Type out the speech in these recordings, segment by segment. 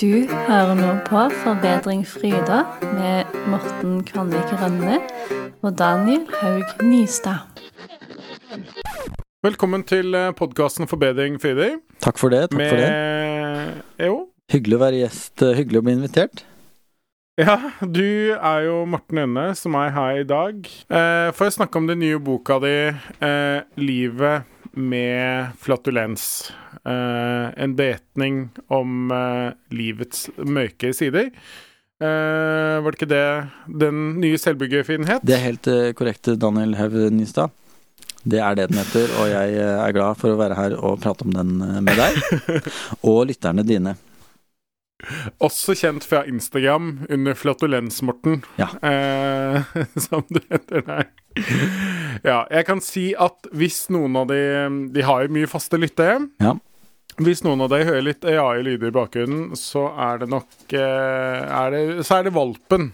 Du hører nå på Forbedring Fryda med Morten Kvanvik Rønne og Daniel Haug Nystad. Velkommen til podkasten Forbedring Fryda. Takk for det. takk med for det. Jo. Hyggelig å være gjest. eh, Hyggelig å bli invitert. Ja, du er jo Morten Ønne, som er her i dag. Eh, for å snakke om den nye boka di, eh, 'Livet med flatulens'. Eh, en beretning om eh, livets mørke sider. Eh, var det ikke det den nye selvbiografien het? Det er helt korrekt, Daniel Haug Nystad. Det er det den heter, og jeg er glad for å være her og prate om den med deg. Og lytterne dine. Også kjent fra Instagram under Flatulens-Morten, Ja. eh, som du heter der. Ja, jeg kan si at hvis noen av de De har jo mye faste lyttere. Ja. Hvis noen av dere hører litt AI lyder i bakgrunnen, så er det nok eh, er det, Så er det valpen.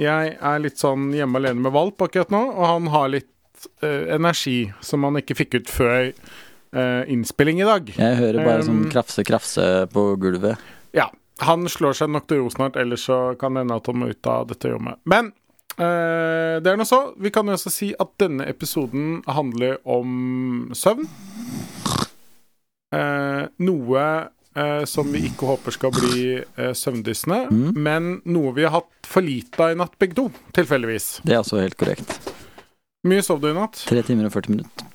Jeg er litt sånn hjemme alene med valp akkurat nå, og han har litt eh, energi som han ikke fikk ut før eh, innspilling i dag. Jeg hører bare sånn Um, krafse, krafse på gulvet. Han slår seg nok til ro snart, ellers så kan det hende at han må ut av dette rommet. Men eh, det er nå så. Vi kan jo også si at denne episoden handler om søvn. Eh, noe eh, som vi ikke håper skal bli eh, søvndyssende, Mm. men noe vi har hatt for lite av i natt, begge to. Tilfeldigvis. Det er altså helt korrekt. Mye sov du i natt? Tre timer og 40 minutter.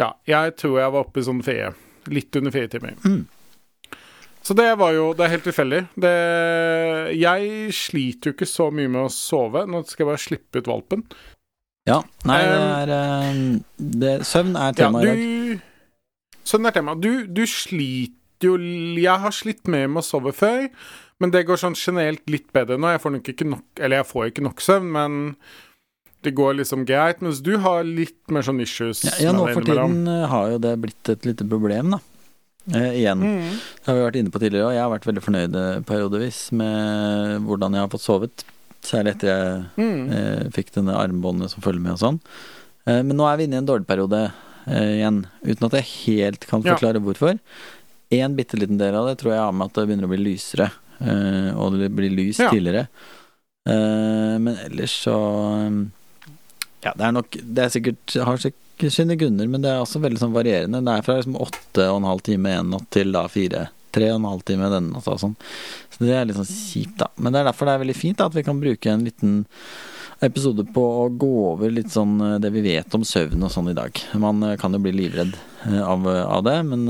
Ja, jeg tror jeg var oppe i sånn fire. Litt under fire timer. Mm. Så det var jo Det er helt tilfeldig. Jeg sliter jo ikke så mye med å sove. Nå skal jeg bare slippe ut valpen. Ja. Nei, det Um, er eh, det, Søvn er Ja, tema i dag. du Sånn er tema. Du, du sliter jo Jeg har slitt mer med å sove før, men det går sånn generelt litt bedre nå. Jeg får nok ikke nok Eller jeg får ikke nok søvn, men det går liksom greit. Mens du har litt mer sånn issues. Ja, ja, nå for tiden har jo det blitt et lite problem, da. Eh, igjen. Mm. Det har vi vært inne på tidligere, og jeg har vært veldig fornøyd eh, periodevis med hvordan jeg har fått sovet. Særlig etter jeg Mm. eh, fikk denne armbåndet som følger med og sånn. Eh, men nå er vi inne i en dårlig periode eh, igjen, uten at jeg helt kan Ja. forklare hvorfor. En bitte liten del av det tror jeg har med at det begynner å bli lysere, eh, og det blir lys Ja. tidligere. Eh, men ellers så Ja, det er nok Det er sikkert har sikkert sine grunner, men det er også veldig sånn varierende. Det er fra liksom åtte og en halv time en natt til da fire. Tre og en halv time denne natta og sånn. Så det er litt sånn kjipt, da. Men det er derfor det er veldig fint da, at vi kan bruke en liten episode på å gå over litt sånn eh, det vi vet om søvn og sånn i dag. Man eh, kan jo bli livredd eh, av, av det, men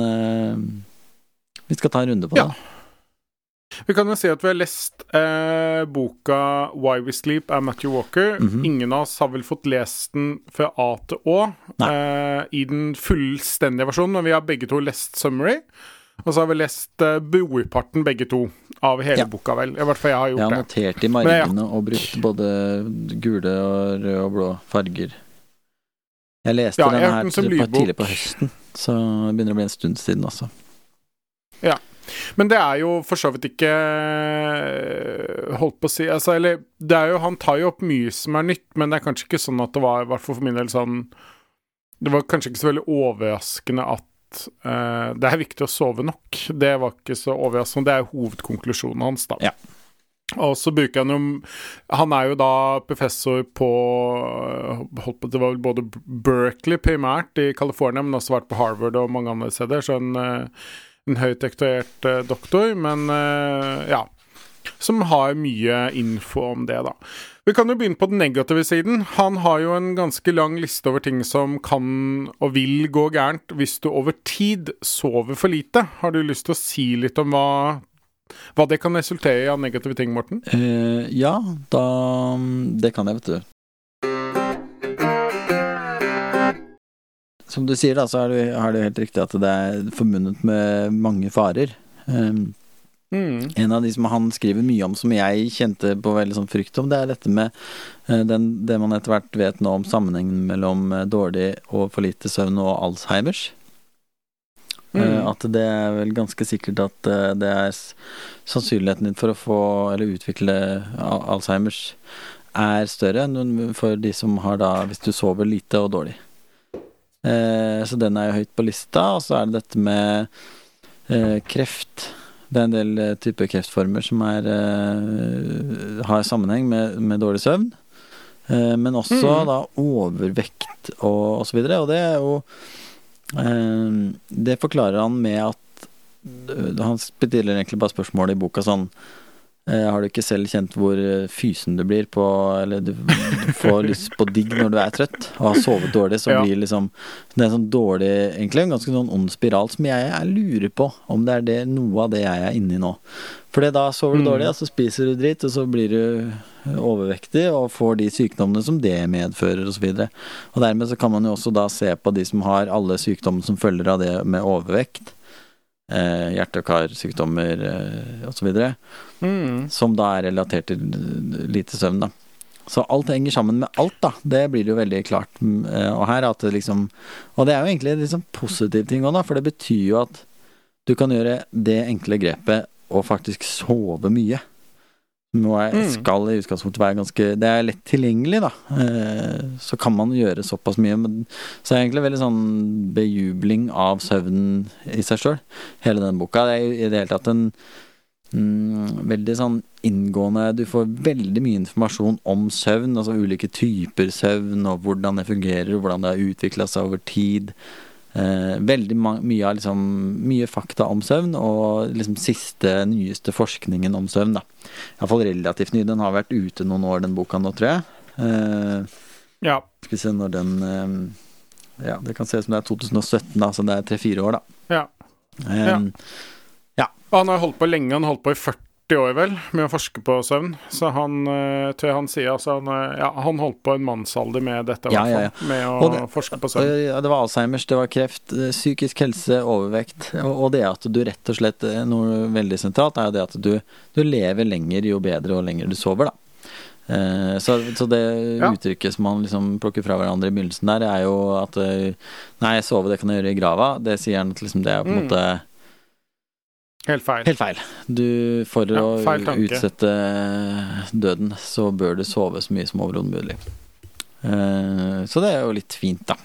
vi skal ta en runde på det. Ja. Vi kan jo si at vi har lest eh, boka 'Why We Sleep' av Matthew Walker. Mhm. Ingen av oss har vel fått lest den fra A til Å eh, i den fullstendige versjonen, men vi har begge to lest 'Summary'. Og så har vi lest eh, brorparten, begge to, av hele Ja. boka, vel. I hvert fall jeg har Jeg gjort har det. notert i Men ja. margene og brukt både gule og røde og blå farger. Jeg leste Ja, jeg den her tidlig på høsten, så det begynner å bli en stund siden også. Men det er jo for så vidt ikke eh, Holdt på å si altså, Eller det er jo Han tar jo opp mye som er nytt, men det er kanskje ikke sånn at det var, i hvert fall for min del, sånn Det var kanskje ikke så veldig overraskende at uh, det er viktig å sove nok. Det var ikke så overraskende. Det er jo hovedkonklusjonen hans, da. Ja. Og så bruker han jo Han er jo da professor på eh, holdt på, Det var vel både Berkeley primært i California, men også vært på Harvard og mange andre steder. Så en, eh, en høyt dektorert eh, doktor, men eh, ja. Som har mye info om det, da. Vi kan jo begynne på den negative siden. Han har jo en ganske lang liste over ting som kan og vil gå gærent hvis du over tid sover for lite. Har du lyst til å si litt om hva, hva det kan resultere i av negative ting, Morten? Uh, ja, da Det kan jeg, vet du. Som du sier, da, så er det, har det helt riktig at det er forbundet med mange farer. Um, Mm. En av de som han skriver mye om, som jeg kjente på veldig sånn frykt om, det er dette med uh, den, det man etter hvert vet nå om sammenhengen mellom uh, dårlig og for lite søvn og Alzheimers. Eh, Mm. At det er vel ganske sikkert at det er sannsynligheten din for å få eller utvikle al- Alzheimers er større enn for de som har da hvis du sover lite og dårlig. Eh, så den er jo høyt på lista, og så er det dette med eh, kreft Det er en del eh, typer kreftformer som er, eh, har sammenheng med, med dårlig søvn. Men også Mm. da overvekt og, og så videre. Og det er jo Det forklarer han med at Han stiller egentlig bare spørsmålet i boka sånn Har du ikke selv kjent hvor eh, fysen du blir på Eller du, du får lyst på digg når du er trøtt og har sovet dårlig, så Ja. blir liksom Det er en sånn dårlig Egentlig en ganske sånn ond spiral som jeg, jeg lurer på om det er det, noe av det jeg er inne i nå. Fordi da sover du Mm. dårlig, og så spiser du dritt, og så blir du overvektig og får de sykdommene som det medfører osv. Og, så og dermed så kan man jo også da se på de som har alle sykdommene som følger av det med overvekt. Eh, hjerte- og karsykdommer eh, osv. Mm. Som da er relatert til lite søvn, da. Så alt henger sammen med alt, da. Det blir det jo veldig klart. Mm, eh, Og her at det liksom Og det er jo egentlig en liksom positiv ting òg, da, for det betyr jo at du kan gjøre det enkle grepet og faktisk sove mye. Nå jeg Mm. skal i utgangspunktet være ganske Det er lett tilgjengelig, da. Eh, Så kan man gjøre såpass mye. Men så er det egentlig veldig sånn bejubling av søvnen i seg sjøl, hele den boka. Det er i det hele tatt en mm, veldig sånn inngående Du får veldig mye informasjon om søvn, altså ulike typer søvn, og hvordan det fungerer, og hvordan det har utvikla seg over tid. Eh, veldig mye av liksom Mye fakta om søvn, og liksom siste, nyeste forskningen om søvn, da. Iallfall relativt ny. Den har vært ute noen år, den boka nå, tror jeg. Eh, Ja. skal vi se når den eh, Ja, det kan se ut som det er 2017, da, så det er tre-fire år, da. ja. Eh, Og han har holdt på lenge, han har holdt på i 40 år vel, med å forske på søvn. Så han, eh, tror jeg han sier altså han, eh, ja, han holdt på en mannsalder med dette, Ja, ja. Med å det- forske på søvn. det var Alzheimers, det var kreft, eh, psykisk helse, overvekt. Og, det at du rett og slett Noe veldig sentralt er jo det at du, du lever lenger jo bedre og lenger du sover, da. Så, så det Ja. uttrykket som man liksom plukker fra hverandre i begynnelsen der, er jo at Nei, sove det kan jeg gjøre i grava. Det sier han at liksom det er på en Mm. måte Helt feil. helt feil. Du, for Ja, å utsette døden, så bør du sove så mye som overhodet mulig. Uh, så det er jo litt fint, da.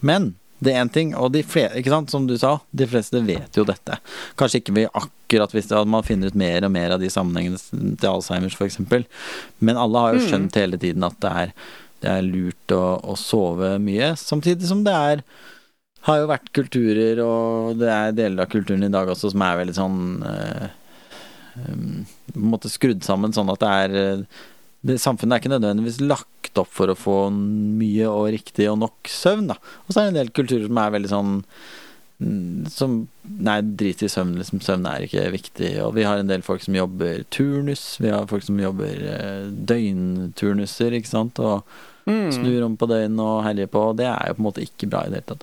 Men det er én ting, og de fleste, ikke sant, som du sa, de fleste vet jo dette. Kanskje ikke vi akkurat hvis det, at man finner ut mer og mer av de sammenhengene til Alzheimers, f.eks. Men alle har jo Mm. skjønt hele tiden at det er, det er lurt å, å sove mye, samtidig som det er har jo vært kulturer, og det er deler av kulturen i dag også som er veldig sånn eh, um, På en måte skrudd sammen sånn at det er eh, det, Samfunnet er ikke nødvendigvis lagt opp for å få mye og riktig og nok søvn, da. Og så er det en del kulturer som er veldig sånn mm, som Nei, drit i søvn, liksom. Søvn er ikke viktig. Og vi har en del folk som jobber turnus. Vi har folk som jobber eh, døgnturnuser, ikke sant. Og Mm. snur om på døgn og herjer på. Og det er jo på en måte ikke bra i det hele tatt.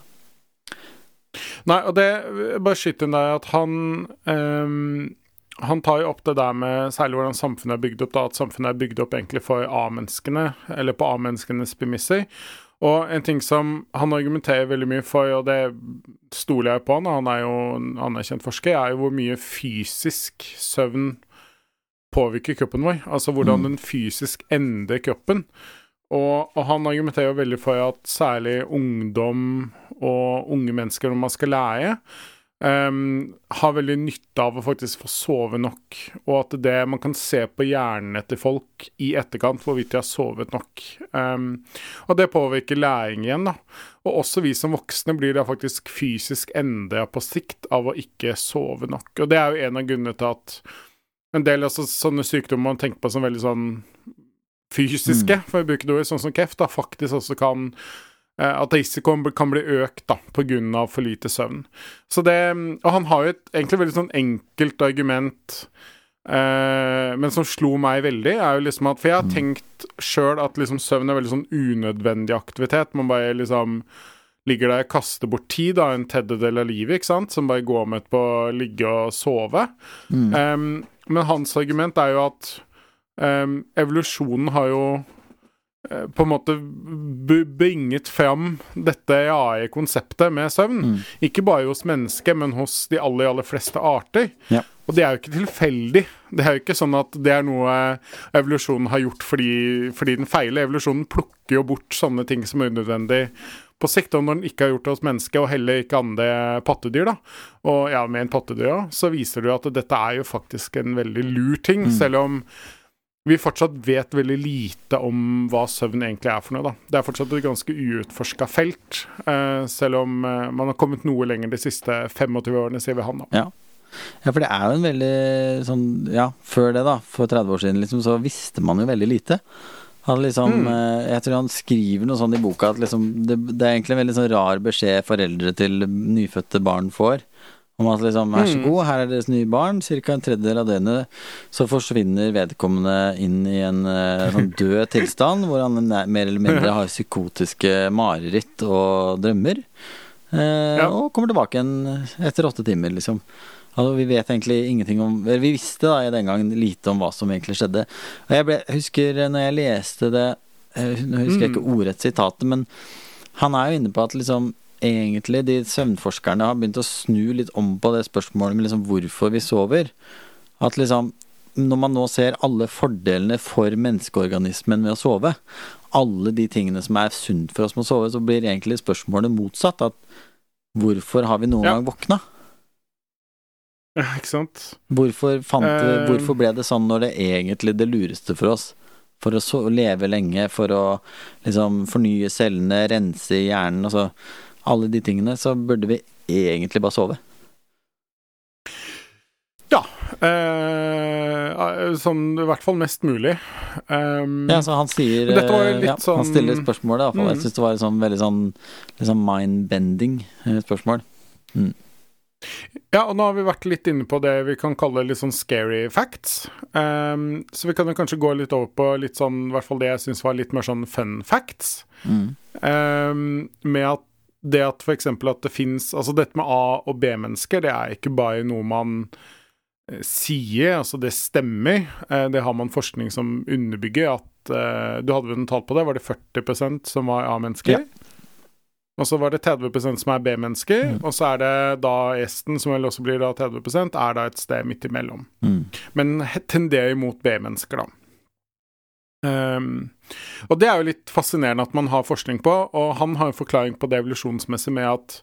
Nei, og det Bare skyt inn der at han um, Han tar jo opp det der med særlig hvordan samfunnet er bygd opp, da, at samfunnet er bygd opp egentlig for A-menneskene, eller på A-menneskenes premisser. Og en ting som han argumenterer veldig mye for, og det stoler jeg på han, han er jo en anerkjent forsker, er jo hvor mye fysisk søvn påvirker kroppen vår. Altså hvordan Mm. den fysisk endrer kroppen. Og, og han argumenterer jo veldig for at særlig ungdom og unge mennesker, når man skal lære, um, har veldig nytte av å faktisk få sove nok. Og at det man kan se på hjernen til folk i etterkant hvorvidt de har sovet nok. Um, og det påvirker læring igjen, da. Og også vi som voksne blir da faktisk fysisk endra på sikt av å ikke sove nok. Og det er jo en av grunnene til at en del av sånne sykdommer man tenker på som veldig sånn fysiske, for å bruke det ordet, sånn som kreft, da faktisk også kan eh, At risikoen kan bli økt da, pga. for lite søvn. Så det, og han har jo et egentlig veldig sånn enkelt argument, eh, men som slo meg veldig, er jo liksom at For jeg har tenkt sjøl at liksom søvn er veldig sånn unødvendig aktivitet. Man bare liksom ligger der og kaster bort tid, da, en tredjedel av livet, ikke sant, som bare går med på å ligge og sove. Um, men hans argument er jo at um, evolusjonen har jo uh, på en måte bringet fram dette AI-konseptet med søvn. Mm. Ikke bare hos mennesker, men hos de aller, aller fleste arter. Ja. Og det er jo ikke tilfeldig. Det er jo ikke sånn at det er noe evolusjonen har gjort fordi, fordi den feiler. Evolusjonen plukker jo bort sånne ting som er unødvendig på sikt, og når den ikke har gjort det hos mennesker, og heller ikke andre pattedyr, da, og ja, med en pattedyr òg, så viser det jo at dette er jo faktisk en veldig lur ting, Mm. selv om vi fortsatt vet veldig lite om hva søvn egentlig er for noe. da. Det er fortsatt et ganske uutforska felt, eh, selv om eh, man har kommet noe lenger de siste 25 årene, sier vi han. da. Ja. Ja, for det er jo en veldig sånn Ja, før det, da, for 30 år siden, liksom, så visste man jo veldig lite. Han liksom Mm. eh, Jeg tror han skriver noe sånn i boka at liksom det, det er egentlig en veldig sånn rar beskjed foreldre til nyfødte barn får. Om at liksom Vær så Mm. god, her er deres nye barn. Ca. en tredjedel av døgnet så forsvinner vedkommende inn i en eh, sånn død tilstand, hvor han er- mer eller mindre har psykotiske mareritt og drømmer. Eh, Ja. Og kommer tilbake igjen etter åtte timer, liksom. Altså, vi vet egentlig ingenting om Vi visste da i den gangen lite om hva som egentlig skjedde. Og jeg ble, husker når jeg leste det eh, Nå husker jeg ikke ordrett sitatet, men han er jo inne på at liksom egentlig de søvnforskerne har begynt å snu litt om på det spørsmålet med liksom hvorfor vi sover. At liksom når man nå ser alle fordelene for menneskeorganismen ved å sove, alle de tingene som er sunt for oss med å sove, så blir egentlig spørsmålet motsatt. At hvorfor har vi noen Ja. gang våkna? Ja, ikke sant? Hvorfor, fant Eh. hvorfor ble det sånn når det egentlig det lureste for oss? For å så, leve lenge, for å liksom fornye cellene, rense hjernen. hjernen, altså alle de tingene, så burde vi egentlig bare sove. Ja. Eh, sånn i hvert fall mest mulig. Um, Ja, så han sier eh, ja, Han sånn- stiller spørsmålet, iallfall. Jeg Mm. syns det var et sånn veldig sånn liksom mind-bending spørsmål. spørsmål. Ja, og nå har vi vært litt inne på det vi kan kalle litt sånn scary facts. Um, så vi kan jo kanskje gå litt over på litt sånn, i hvert fall det jeg syns var litt mer sånn fun facts. Mm. Um, med at det at for eksempel at det fins Altså dette med A- og B-mennesker, det er ikke bare noe man eh, sier, altså det stemmer. Eh, det har man forskning som underbygger at eh, Du hadde vel noen tall på det? Var det 40% som var A-mennesker? Ja. Og så var det 30% som er B-mennesker, Mm. og så er det da resten, som vel også blir da 30% er da et sted midt imellom. Mm. Men tenderer mot B-mennesker, da. Ehm, og det er jo litt fascinerende at man har forskning på, og han har en forklaring på det evolusjonsmessig med at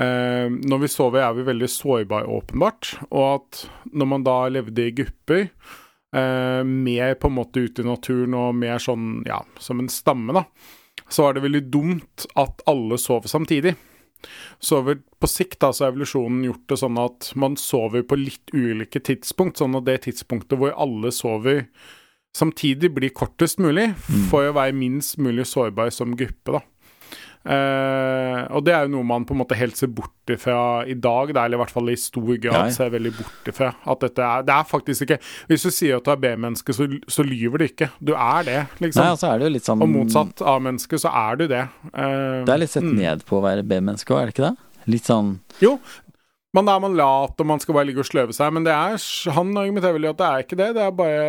uh, når vi sover, er vi veldig sårbare, åpenbart, og at når man da levde i grupper, uh, mer på en måte ute i naturen og mer sånn, ja, som en stamme, da, så var det veldig dumt at alle sover samtidig. Så på sikt da, så har evolusjonen gjort det sånn at man sover på litt ulike tidspunkt, sånn at det tidspunktet hvor alle sover samtidig blir kortest mulig, for å være minst mulig sårbar som gruppe, da. Uh, og det er jo noe man på en måte helt ser bort ifra i dag, da, eller i hvert fall i stor grad ja. ser veldig bort ifra. At dette er Det er faktisk ikke Hvis du sier at du er B-menneske, så, så lyver du ikke. Du er det, liksom. Nei, altså er det jo litt sånn Og motsatt A-menneske, så er du det. Uh, Det er litt sett mm. ned på å være B-menneske òg, er det ikke det? Litt sånn Jo, man er man lat, og man skal bare ligge og sløve seg, men det er, han argumenterer vel i at det er ikke det. Det er bare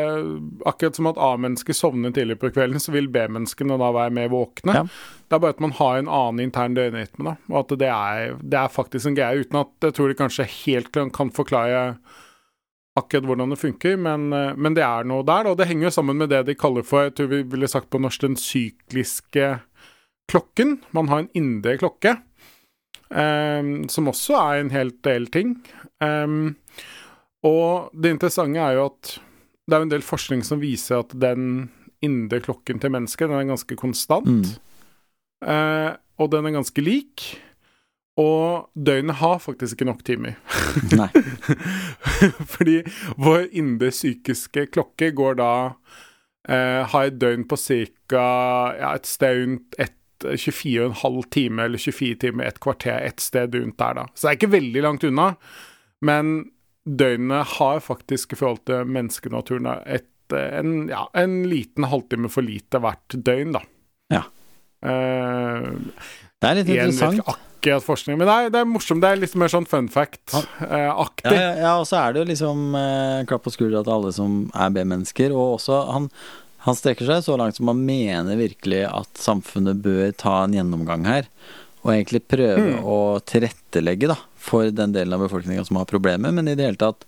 akkurat som at A-mennesket sovner tidlig på kvelden, så vil B-menneskene da være mer våkne. Ja. Det er bare at man har en annen intern døgnrytme, da, og at det er, det er faktisk en greie, uten at jeg tror de kanskje helt kan, forklare akkurat hvordan det funker, men, eh, men det er noe der, og det henger jo sammen med det de kaller for, jeg tror vi ville sagt på norsk, den sykliske klokken. Man har en indre klokke. Ehm, som også er en helt del ting. Um, og det interessante er jo at det er en del forskning som viser at den indre klokken til mennesket, den er ganske konstant. Mm. Uh, og den er ganske lik. Og døgnet har faktisk ikke nok timer. Nei. Fordi vår indre psykiske klokke går da eh, Har et døgn på ca. Ja, et sted rundt et 24,5 time eller 24 timer, et kvarter, et sted rundt der, da. Så det er ikke veldig langt unna. Men døgnet har faktisk i forhold til menneskenaturen et, en, ja, en liten halvtime for lite hvert døgn, da. Ja. Eh, Det er litt igjen, vet interessant. ikke akkurat forskning, men det er, det er morsomt. Det er litt mer sånn fun fact-aktig. ja, ja, og så er det jo liksom eh, klapp på skuldra til alle som er B-mennesker. Og også han, han strekker seg så langt som han mener virkelig at samfunnet bør ta en gjennomgang her. Og egentlig prøve Mm. å tilrettelegge da, for den delen av befolkninga som har problemer. Men i det hele tatt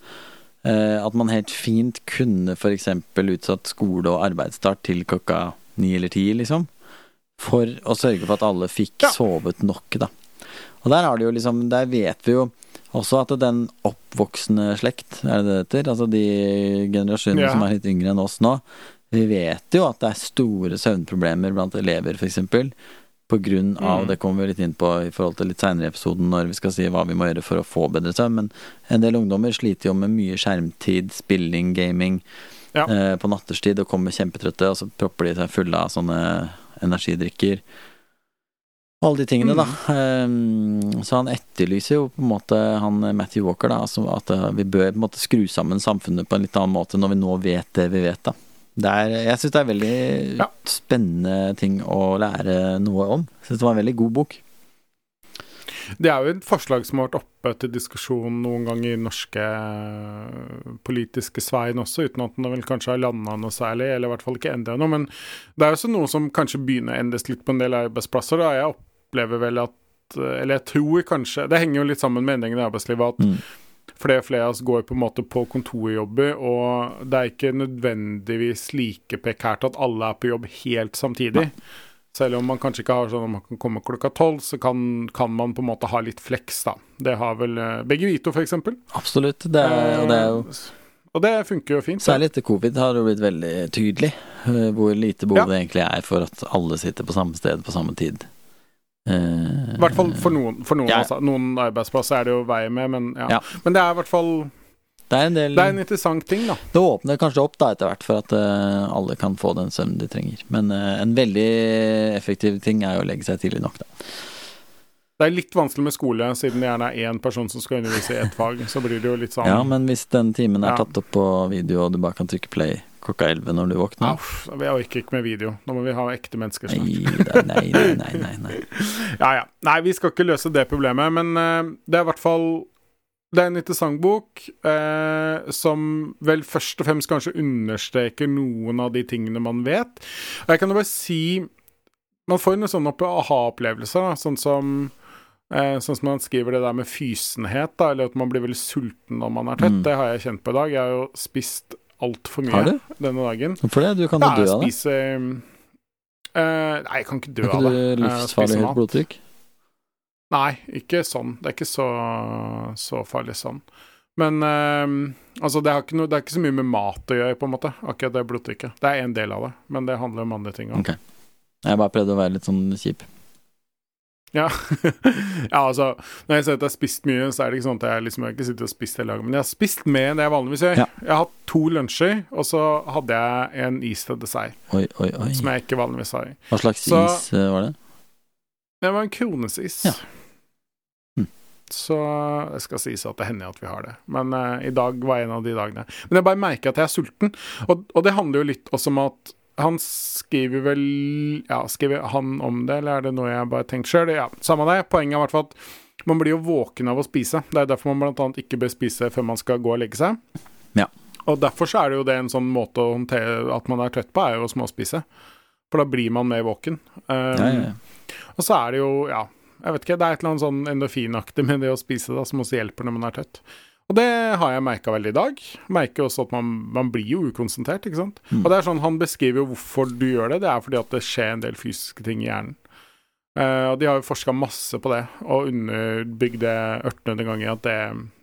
eh, at man helt fint kunne f.eks. utsatt skole og arbeidsstart til klokka ni eller ti, liksom. for å sørge for at alle fikk Ja. sovet nok, da. Og der har det jo liksom Der vet vi jo også at den oppvoksende slekt, er det det heter? Altså de generasjonene Ja. som er litt yngre enn oss nå. Vi vet jo at det er store søvnproblemer blant elever, f.eks. Av, Mm. det kommer vi litt inn på i forhold til litt seinere i episoden når vi skal si hva vi må gjøre for å få bedre søvn, men en del ungdommer sliter jo med mye skjermtid, spilling, gaming Ja. eh, på natterstid og kommer kjempetrøtte, og så propper de seg fulle av sånne energidrikker. Alle de tingene, da. Mm. Eh, så han etterlyser jo på en måte han Matthew Walker, da, altså at eh, vi bør på en måte skru sammen samfunnet på en litt annen måte når vi nå vet det vi vet, da. Er, jeg syns det er veldig Ja. spennende ting å lære noe om. Syns det var en veldig god bok. Det er jo et forslag som har vært oppe til diskusjon noen ganger i norske eh, politiske sveien også, uten at den vel kanskje har landa noe særlig, eller i hvert fall ikke endra noe. Men det er også noe som kanskje begynner å endres litt på en del arbeidsplasser. Da. Jeg opplever vel at Eller jeg tror kanskje Det henger jo litt sammen med endringene i arbeidslivet at Mm. Flere og flere av oss går på en måte på kontorjobber, og det er ikke nødvendigvis like prekært at alle er på jobb helt samtidig. Selv om man kanskje ikke har sånn at man kan komme klokka tolv, så kan, kan man på en måte ha litt fleks, da. Det har vel eh, begge Vito, eksempel. Absolutt. Det er, og det er jo Og det funker jo fint. Særlig etter covid har det jo blitt veldig tydelig eh, hvor lite behov Ja. det egentlig er for at alle sitter på samme sted på samme tid. Eh, I hvert fall for noen. For noen, Ja. altså. noen arbeidsplasser er det jo vei med, men ja. Ja. Men det er i hvert fall Det er en del Det er en interessant ting, da. Det åpner kanskje opp da etter hvert for at uh, alle kan få den søvnen de trenger. Men uh, en veldig effektiv ting er jo å legge seg tidlig nok, da. Det er litt vanskelig med skole, siden det gjerne er én person som skal undervise i ett fag. Så blir det jo litt sånn Ja, men hvis den timen er tatt opp på video, og du bare kan trykke play klokka 11 når du våkner Uff, vi orker ikke med video. Nå må vi ha ekte mennesker snart. Nei, nei, nei, nei, nei. Ja, ja. Nei, vi skal ikke løse det problemet, men uh, det er i hvert fall Det er en interessant bok eh, som vel først og fremst kanskje understreker noen av de tingene man vet. Og jeg kan jo bare si Man får noen sånne aha-opplevelser, sånn som eh, Sånn som man skriver det der med fysenhet, da, eller at man blir veldig sulten når man er tett. Mm. Det har jeg kjent på i dag. Jeg har jo spist altfor mye Har du? denne dagen. Hvorfor det? Du kan jo dø av det. eh, Nei, jeg kan ikke dø av ikke du livsfarlig høyt blodtrykk? Nei, ikke sånn. Det er ikke så, så farlig sånn. Men uh, altså, det, noe, det er ikke så mye med mat å gjøre, på en måte. Akkurat det blodtrykket. Det er en del av det, men det handler om andre ting òg. Okay. Jeg bare prøvde å være litt sånn kjip. Ja. ja, altså Når jeg sier at jeg har spist mye, så er det ikke sånn at jeg liksom jeg har ikke sittet og spist hele dagen. Men jeg har spist mer enn det jeg vanligvis gjør. Ja. Jeg har hatt to lunsjer, og så hadde jeg en is til dessert. Oi, oi, oi. Som jeg ikke vanligvis har. Hva slags Så- is eh, var det? Det var en kronesis. Ja. Hm. Så det skal sies at det hender at vi har det. Men uh, i dag var en av de dagene. Men jeg bare merker at jeg er sulten. Og, og det handler jo litt også om at han skriver vel Ja, skriver han om det, eller er det noe jeg bare tenker sjøl? Ja, samme det. Poenget er i hvert fall at man blir jo våken av å spise. Det er derfor man annet ikke bør spise før man skal gå og legge seg. Ja. Og derfor så er det jo det en sånn måte å håndtere at man er trøtt på, er jo å småspise. For da blir man mer våken. Um, Ja, ja, ja. og så er det jo, ja Jeg vet ikke, det er et eller annet sånn endorfinaktig med det å spise, da, som også hjelper når man er trøtt. Og det har jeg merka veldig i dag. Merker også at man, man blir jo ukonsentrert, ikke sant. Mm. Og det er sånn, han beskriver jo hvorfor du gjør det. Det er fordi at det skjer en del fysiske ting i hjernen. Uh, og de har jo forska masse på det, og underbygd det 1800 ganger at det,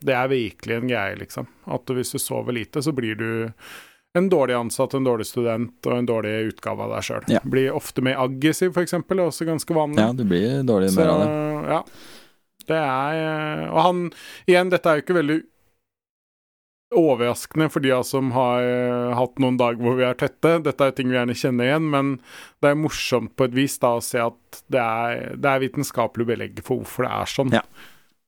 det er virkelig en greie, liksom. At hvis du sover lite, så blir du en dårlig ansatt, en dårlig student og en dårlig utgave av deg sjøl. Ja. Blir ofte mer aggressiv, f.eks., er også ganske vanlig. ja, du blir dårlig mer av det. ja. Det er eh, Og han Igjen, dette er jo ikke veldig overraskende for de av oss som har eh, hatt noen dager hvor vi er tette. Dette er jo ting vi gjerne kjenner igjen, men det er morsomt på et vis da å se at det er, det er vitenskapelig belegg for hvorfor det er sånn. Ja.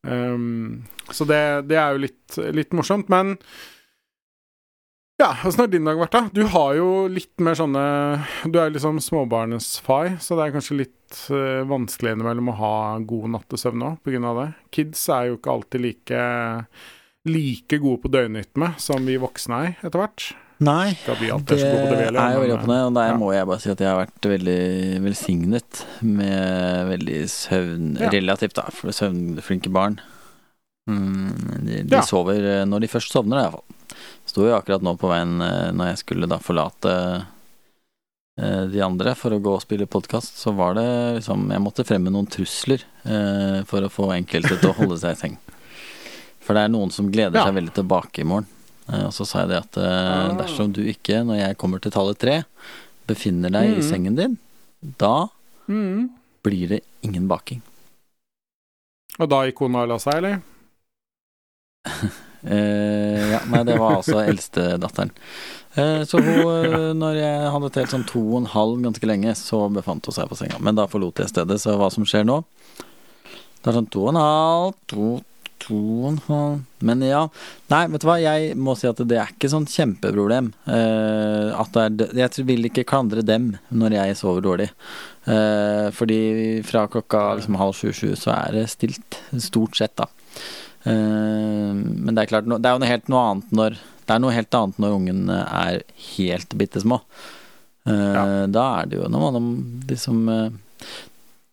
Um, så det, det er jo litt, litt morsomt, men ja, åssen har din dag vært, da? Du har jo litt mer sånne Du er jo liksom småbarnets far, så det er kanskje litt uh, vanskelig innimellom å ha god nattesøvn òg, av det. Kids er jo ikke alltid like like gode på døgnrytme som vi voksne er, etter hvert. Nei, det er det, er jo veldig men, opp og ned, og der ja. må jeg bare si at jeg har vært veldig velsignet med veldig søvn... Ja. Relativt, da, for søvnflinke barn. Mm, de, de Ja. sover eh, når de først sovner, iallfall. Sto jo akkurat nå på veien eh, når jeg skulle da forlate eh, de andre for å gå og spille podkast, så var det liksom Jeg måtte fremme noen trusler eh, for å få enkelte til å holde seg i seng. For det er noen som gleder Ja. seg veldig tilbake i morgen. Eh, og så sa jeg det at eh, dersom du ikke, når jeg kommer til tallet tre, befinner deg i Mhm. sengen din, da Mm. blir det ingen baking. Og da gikk kona og la seg, eller? Eh, ja, nei, det var altså eldstedatteren. Eh, så hun, eh, når jeg hadde telt sånn to og en halv ganske lenge, så befant hun seg på senga. Men da forlot jeg stedet, så hva som skjer nå Det er sånn to og en halv, to, to og en halv Men ja. Nei, vet du hva, jeg må si at det er ikke sånn kjempeproblem. Uh, at det er, jeg vil ikke klandre dem når jeg sover dårlig. Uh, fordi fra klokka liksom halv sju-sju så er det stilt. Stort sett, da. Uh, men det er klart, det er jo noe helt noe annet når Det er noe helt annet når ungen er helt bitte små. Ja. Da er det jo noe om de som eh,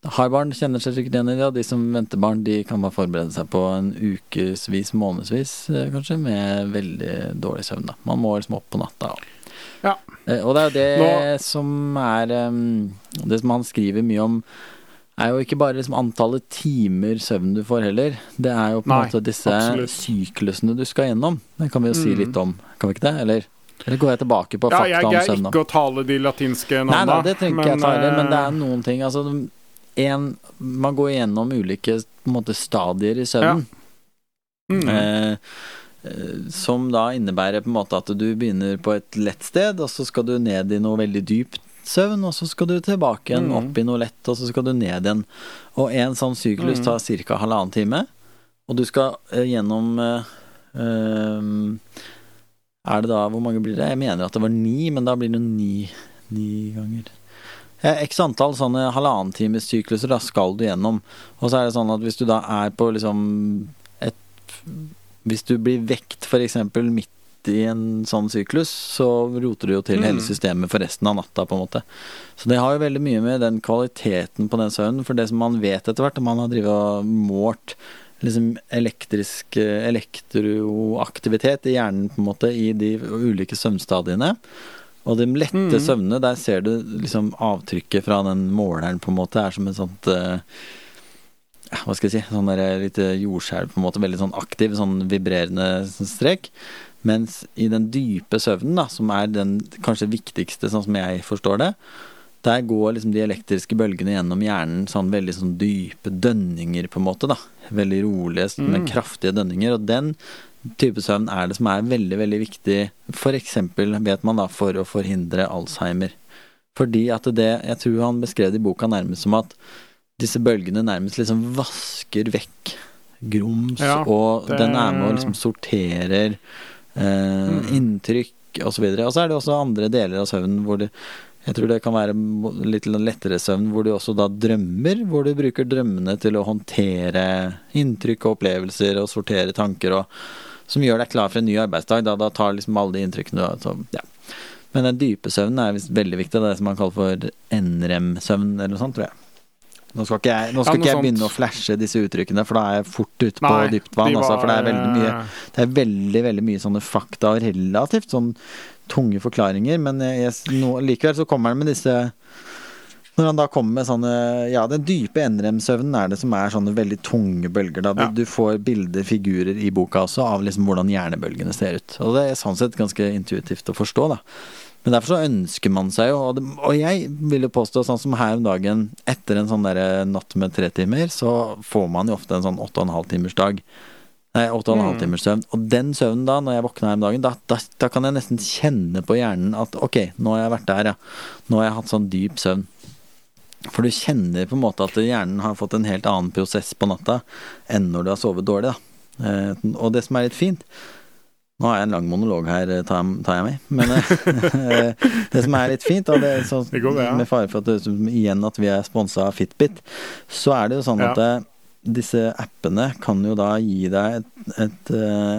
har barn, kjenner seg sikkert igjen i det, og de som venter barn, de kan bare forberede seg på en ukevis, månedsvis eh, kanskje, med veldig dårlig søvn. da Man må liksom opp på natta. Ja. Eh, og det er jo det Nå- som er eh, Det som han skriver mye om, er jo ikke bare liksom antallet timer søvn du får heller. Det er jo på en måte disse absolutt. syklusene du skal gjennom. Det kan vi jo si Mm. litt om, kan vi ikke det? Eller, eller går jeg tilbake på Ja, fakta jeg om søvn? Jeg greier ikke å tale de latinske Nei nei, det trenger ikke jeg ta heller, men det eh, er noen ting Altså, en, man går gjennom ulike måte, stadier i søvnen. mm, Eh, eh, som da innebærer på en måte at du begynner på et lett sted, og så skal du ned i noe veldig dypt søvn, og så skal du tilbake igjen, Mm. opp i noe lett, og så skal du ned igjen. Og en sånn syklus Mm. tar ca. halvannen time, og du skal eh, gjennom eh, Er det da Hvor mange blir det? Jeg mener at det var ni, men da blir det ni, ni ganger. Eh, X antall sånne halvannentimessykluser skal du gjennom. Og så er det sånn at hvis du da er på liksom et Hvis du blir vekt f.eks. midt i en sånn syklus, så roter du jo til hele Mm. systemet for resten av natta, på en måte. Så det har jo veldig mye med den kvaliteten på den søvnen, for det som man vet etter hvert, man har drevet og målt liksom elektrisk eh, elektroaktivitet i hjernen, på en måte, i de ulike søvnstadiene. Og de lette Mm. søvnene, der ser du liksom avtrykket fra den måleren, på en måte, er som et sånt eh, hva skal jeg si, sånn der lite jordskjelv, på en måte, veldig sånn aktiv, sånn vibrerende sånn strek. Mens i den dype søvnen, da, som er den kanskje viktigste, sånn som jeg forstår det, der går liksom de elektriske bølgene gjennom hjernen sånn veldig sånn dype dønninger, på en måte, da. Veldig rolige, men Mm. kraftige dønninger. Og den type søvn er det som er veldig, veldig viktig, eksempel, vet man da, for å forhindre Alzheimer. Fordi at det, jeg tror han beskrev det i boka nærmest som at disse bølgene nærmest liksom vasker vekk grums, Ja, og det- den er med og liksom sorterer eh, Mm. inntrykk osv. Og så. Og så er det også andre deler av søvnen hvor det jeg tror det kan være litt lettere søvn hvor du også da drømmer, hvor du bruker drømmene til å håndtere inntrykk og opplevelser og sortere tanker, og, som gjør deg klar for en ny arbeidsdag. Da, da tar liksom alle de inntrykkene du har. Så, ja. Men den dype søvnen er visst veldig viktig. Det er det som man kaller for NREM-søvn, eller noe sånt, tror jeg. Nå skal ikke jeg, skal Ja, ikke jeg begynne å flashe disse uttrykkene, for da er jeg fort ute på Nei, dypt vann. Altså, for det er veldig mye eh, det er veldig veldig mye sånne fakta og relativt sånn tunge forklaringer, men jeg, nå, likevel så kommer han med disse Når han da kommer med sånne Ja, den dype NREM-søvnen er det som er sånne veldig tunge bølger. Da. Du, Ja. du får bilder, figurer i boka også, av liksom hvordan hjernebølgene ser ut. Og det er sånn sett ganske intuitivt å forstå, da. Men derfor så ønsker man seg jo, og, det, og jeg vil jo påstå, sånn som her om dagen, etter en sånn derre natt med tre timer, så får man jo ofte en sånn åtte og en halv timers dag. Nei, åtte og en halv Mm. timers søvn. Og den søvnen da, når jeg våkner her om dagen, da, da, da kan jeg nesten kjenne på hjernen at ok, nå har jeg vært der, ja. Nå har jeg hatt sånn dyp søvn. For du kjenner på en måte at hjernen har fått en helt annen prosess på natta enn når du har sovet dårlig, da. Eh, og det som er litt fint Nå har jeg en lang monolog her, eh, tar, tar jeg meg. Men eh, det som er litt fint, og det er sånn, Det går ja. med fare for at igjen at vi er sponsa av Fitbit, så er det jo sånn Ja. at disse appene kan jo da gi deg et, et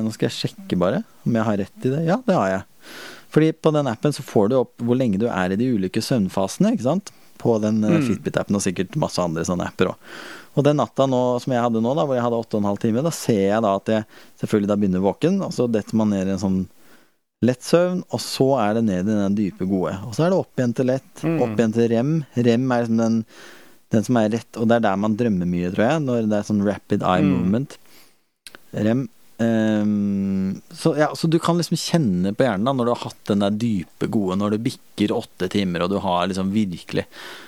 Nå skal jeg sjekke bare om jeg har rett i det. Ja, det har jeg. Fordi på den appen så får du opp hvor lenge du er i de ulike søvnfasene, ikke sant? På den eh, Mm. Fitbit-appen og sikkert masse andre sånne apper òg. Og den natta nå, som jeg hadde nå, da, hvor jeg hadde åtte og en halv time, da ser jeg da at jeg selvfølgelig da begynner våken, og så detter man ned i en sånn lett søvn, og så er det ned i den dype gode. Og så er det opp igjen til lett, Mm. opp igjen til rem. Rem er liksom den, den som er rett, og det er der man drømmer mye, tror jeg, når det er sånn rapid eye Mm. movement. Rem. Ehm, så, ja, så du kan liksom kjenne på hjernen da, når du har hatt den der dype gode, når det bikker åtte timer, og du har liksom virkelig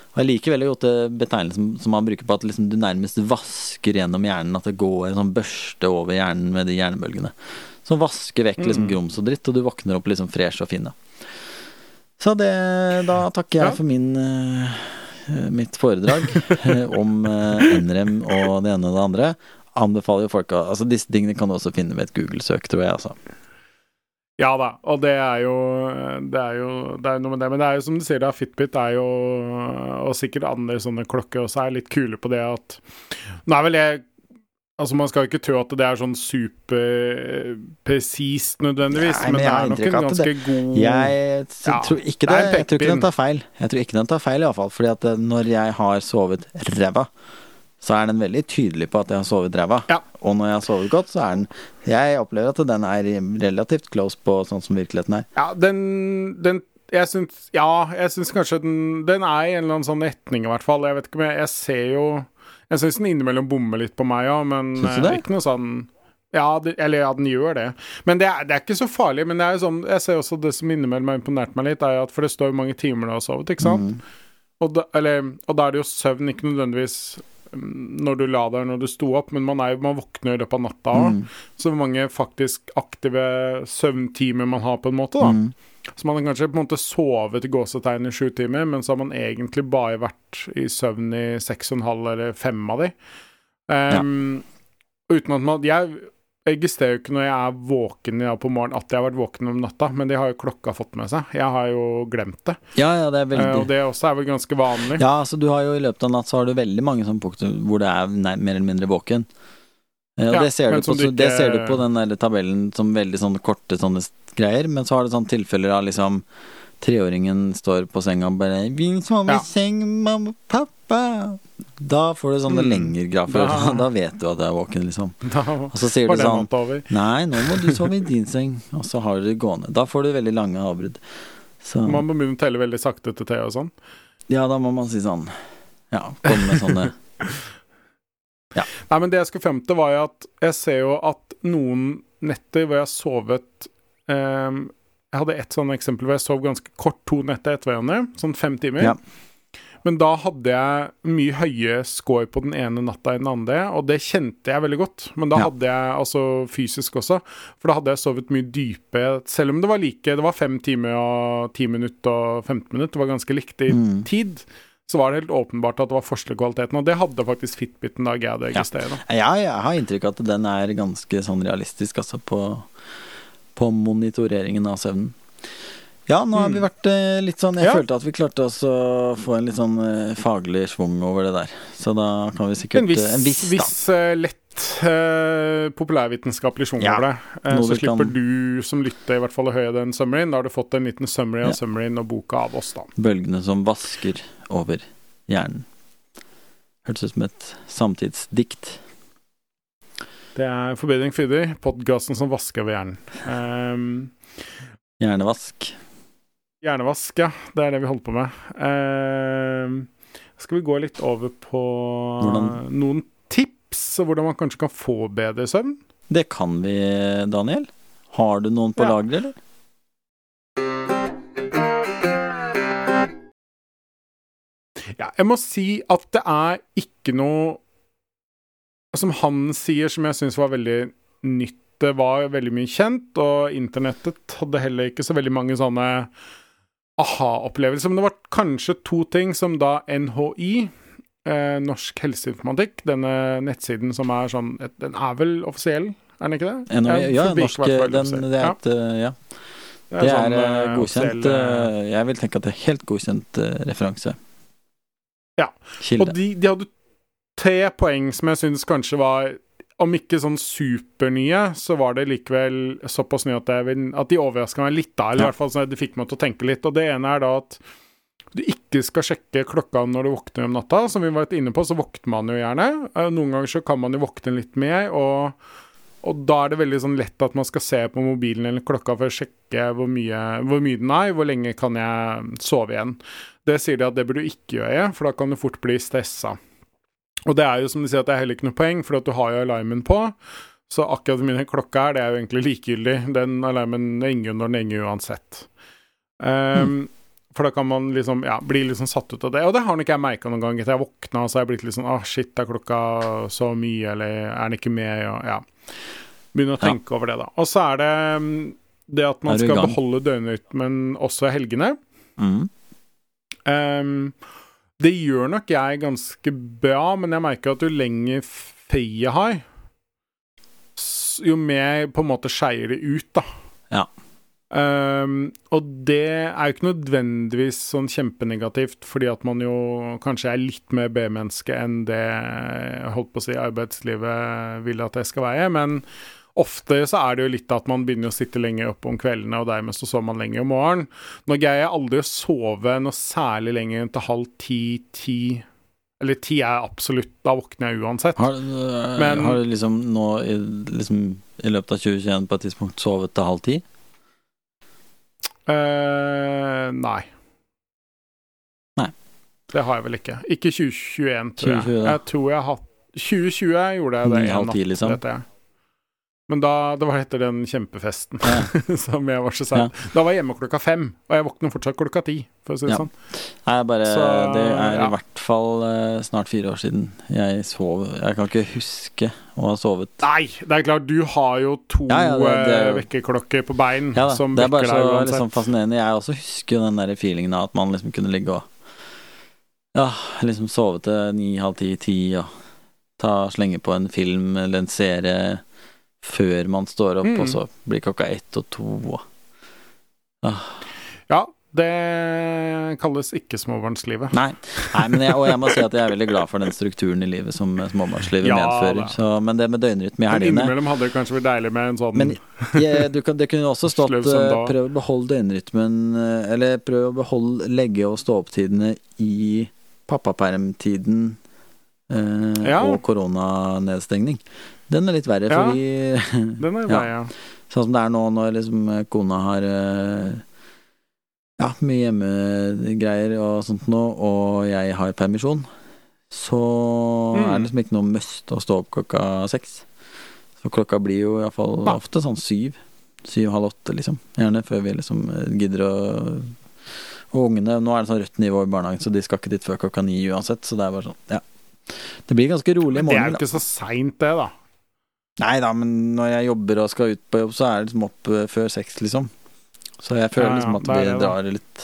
Og jeg liker veldig godt det betegnelsen som man bruker på at liksom du nærmest vasker gjennom hjernen, at det går en sånn børste over hjernen med de hjernebølgene. Som vasker vekk liksom Mm. grums og dritt, og du våkner opp liksom fresh og fin. da. Så det, da takker jeg Ja. for min uh, mitt foredrag eh, om uh, NREM og det ene og det andre. Anbefaler jo folk å Altså Disse tingene kan du også finne med et Google-søk, tror jeg. altså Ja da, og det er jo Det er jo det er noe med det. Men det er jo som du sier, da, Fitbit er jo Og sikkert andre sånne klokker også er litt kule på det at Nå er vel jeg Altså Man skal ikke tro at det er sånn superpresist nødvendigvis, Nei, men men, det er nok en ganske det. god Jeg Ja, tror ikke det det. Jeg tror ikke den tar feil. Jeg tror ikke den tar feil, iallfall. Fordi at eh, når jeg har sovet ræva, så er den veldig tydelig på at jeg har sovet ræva. Ja. Og når jeg har sovet godt, så er den Jeg opplever at den er relativt close på sånn som virkeligheten er. Ja, den, den jeg syns Ja, jeg syns kanskje den Den er i en eller annen sånn retning, i hvert fall. Jeg vet ikke om jeg ser jo Jeg syns den innimellom bommer litt på meg òg, men eh, ikke noe sånn ja, det, eller ja, den gjør det. Men det er, det er ikke så farlig. Men er sånn Jeg ser også det som innimellom har imponert meg litt, er at for det står jo mange timer du har sovet, ikke sant? Mm. Og, da, eller, og da er det jo søvn, ikke nødvendigvis når du la deg når du sto opp, men man, er, man våkner i løpet av natta òg. Mm. Så mange faktisk aktive søvntimer man har, på en måte, da. Mm. Så man har kanskje på en måte sovet i gåsetegn i sju timer, men så har man egentlig bare vært i søvn i seks og en halv eller fem av de. Um, Uten at man Jeg registrerer jo ikke når jeg er våken ja, på morgenen at jeg har vært våken om natta, men det har jo klokka fått med seg. Jeg har jo glemt det. Ja, ja, det er Eh, veldig og det også er vel ganske vanlig. Ja, altså du har jo i løpet av natt så har du veldig mange sånne punkter hvor det er nei, mer eller mindre våken. Eh, Og Ja, det, ser du på, du så det ser du på den der tabellen som veldig sånne korte sånne greier, men så har du sånne tilfeller av liksom Treåringen står på senga og bare 'Vil sove i Ja. seng, mamma, pappa'. Da får du sånne Mm. lengre grafer. Da- Da vet du at jeg er våken, liksom. Da Og så sier du sånn. Nei, nå må du sove i din seng. Og så har du det gående. Da får du veldig lange avbrudd. Så Man må begynne å telle veldig sakte til te og sånn. ja, da må man si sånn Ja, komme med sånne Nei, men det jeg skulle frem til, var jo at jeg ser jo at noen netter hvor jeg har sovet ehm, Jeg hadde ett sånt eksempel hvor jeg sov ganske kort to netter etter hverandre, sånn fem timer. Ja. Men da hadde jeg mye høye score på den ene natta enn den andre, og det kjente jeg veldig godt. Men da Ja. hadde jeg altså fysisk også, for da hadde jeg sovet mye dype Selv om det var like Det var fem timer og ti minutter og 15 minutter, det var ganske likt i Mm. tid. Så var det helt åpenbart at det var forskjell i og det hadde faktisk Fitbiten da jeg hadde Ja. Jeg, jeg har inntrykk av at den er ganske sånn realistisk, altså, på, på monitoreringen av søvnen. Ja, nå har vi vært eh, litt sånn Jeg Ja. følte at vi klarte oss å få en litt sånn eh, faglig schwung over det der. Så da kan vi sikkert En viss, eh, en viss, da. eh, lett eh, populærvitenskapelig schwung Ja, over det. Eh, noe så kan- slipper du som lytter i hvert fall å høre den summaryen. Da har du fått en liten summary av Ja. summaryen og boka av oss, da. Bølgene som vasker over hjernen. Hørtes ut som et samtidsdikt. Det er Forbedring Fridder, podkasten som vasker over hjernen. Um, Hjernevask. Hjernevask, ja. Det er det vi holder på med. Uh, skal vi gå litt over på Hvordan- noen tips, og hvordan man kanskje kan få bedre søvn? Det kan vi, Daniel. Har du noen på Ja. lager, eller? Ja, jeg må si at det er ikke noe Som han sier, som jeg syns var veldig nytt. Det var veldig mye kjent, og internettet hadde heller ikke så veldig mange sånne aha-opplevelser. Men det var kanskje to ting som da NHI, eh, Norsk helseinformatikk, denne nettsiden som er sånn Den er vel offisiell, er den ikke det? NHI, ja, forbikker norsk fall den, det er et ja. Ja. det Det er sånn, eh, eh, godkjent offisiell, eh, eh, Jeg vil tenke at det er helt godkjent eh, referanse. Ja. Kilde. Og de, de hadde tre poeng som jeg syns kanskje var Om ikke sånn supernye, så var det likevel såpass nye at, vil, at de overraska meg litt, da. Eller i hvert fall så de fikk meg til å tenke litt. Og det ene er da at du ikke skal sjekke klokka når du våkner om natta. Som vi var litt inne på, så våkner man jo gjerne. Eh, Noen ganger så kan man jo våkne litt mer, og og da er det veldig sånn lett at man skal se på mobilen eller klokka for å sjekke hvor mye, hvor mye den er, hvor lenge kan jeg sove igjen. Det sier de at det burde du ikke gjøre, for da kan du fort bli stressa. Og det er jo som de sier at det er heller ikke noe poeng, for at du har jo alarmen på. Så akkurat hvor mye klokka er, det er jo egentlig likegyldig. Den alarmen ringer når den ringer uansett. Um, mm. For da kan man liksom ja, bli liksom satt ut av det. Og det har nok jeg merka noen ganger. Etter jeg våkna, så har jeg blitt litt sånn ah, shit, er klokka så mye, eller er den ikke med? Og, ja. Begynner å tenke ja. over det, da. Og så er det mm, det at man skal beholde døgnrytmen også i helgene. Mm. Um, det gjør nok jeg ganske bra, men jeg merker at jo lenger fri jeg har, jo mer på en måte skeier det ut, da. Ja. Um, og det er jo ikke nødvendigvis sånn kjempenegativt, fordi at man jo kanskje er litt mer B-menneske enn det holdt på å si arbeidslivet vil at jeg skal være, men ofte så er det jo litt at man begynner å sitte lenger oppe om kveldene, og dermed så sover man lenger om morgenen. Nå greier jeg aldri å sove noe særlig lenger enn til halv ti-ti. Eller ti er absolutt Da våkner jeg uansett. Har, Men, har du liksom nå i, liksom, i løpet av 2021 på et tidspunkt sovet til halv ti? Øh, nei. Nei. Det har jeg vel ikke. Ikke 2021, tror 2020, jeg. Jeg tror jeg har hatt 2020 gjorde jeg det. Ni halv ti, liksom? Dette. Men da, det var etter den kjempefesten ja. som jeg var så sein. Ja. Da var jeg hjemme klokka fem, og jeg våkner fortsatt klokka ti, for å si det ja. sånn. Nei, bare, så, det er i hvert fall uh, snart fire år siden jeg sov. Jeg kan ikke huske å ha sovet. Nei, det er klart, du har jo to uh, vekkerklokker på bein ja, som vekker deg uansett. Det er bare så liksom, fascinerende. Jeg også husker jo den der feelingen av at man liksom kunne ligge og ja, liksom sove til ni-halv ti-ti og ta, slenge på en film eller en serie før man står opp, mm. og så blir klokka ett og to ah. Ja, det kalles ikke småbarnslivet. Nei, Nei jeg, og jeg må si at jeg er veldig glad for den strukturen i livet som småbarnslivet ja, medfører. Så, men det med døgnrytme i helgene Innimellom hadde det kanskje vært deilig med en sånn Men jeg, du kan, Det kunne også stått uh, prøv å beholde døgnrytmen uh, Eller prøv å beholde legge- og stå-opp-tidene i pappapermtiden eh, ja. og koronanedstengning. Den er litt verre, ja, fordi Den er verre, ja. Sånn som det er nå når liksom kona har eh, ja, mye hjemmegreier og sånt nå, og jeg har permisjon, så mm. er det liksom ikke noe must å stå opp klokka seks. Så klokka blir jo iallfall ofte sånn syv. Syv-halv åtte, liksom. Gjerne før vi liksom eh, gidder å Og ungene Nå er det sånn rødt nivå i barnehagen, så de skal ikke dit før klokka ni uansett. Så det er bare sånn, ja. Det blir ganske rolig i morgen. Men det er jo ikke så seint, det, da. Nei da, men når jeg jobber og skal ut på jobb, så er det liksom opp uh, før seks, liksom. Så jeg føler ja, ja, liksom at vi drar litt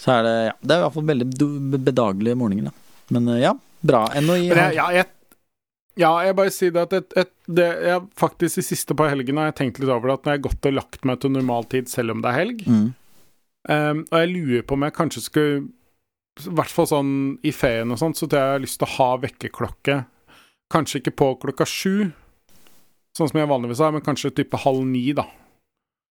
Så er det Ja, det er i hvert fall veldig bedagelige morgener, da. Men uh, ja, bra. NHI har ja, jeg, ja, jeg bare sier det at et, et, det, jeg, faktisk de siste par helgene har jeg tenkt litt over det, at når jeg har gått og lagt meg til normal tid selv om det er helg, mm. um, og jeg lurer på om jeg kanskje skulle I hvert fall sånn i ferien og sånt, så tror jeg jeg har lyst til å ha vekkerklokke. Kanskje ikke på klokka sju, Sånn som jeg vanligvis har, men kanskje type halv ni, da.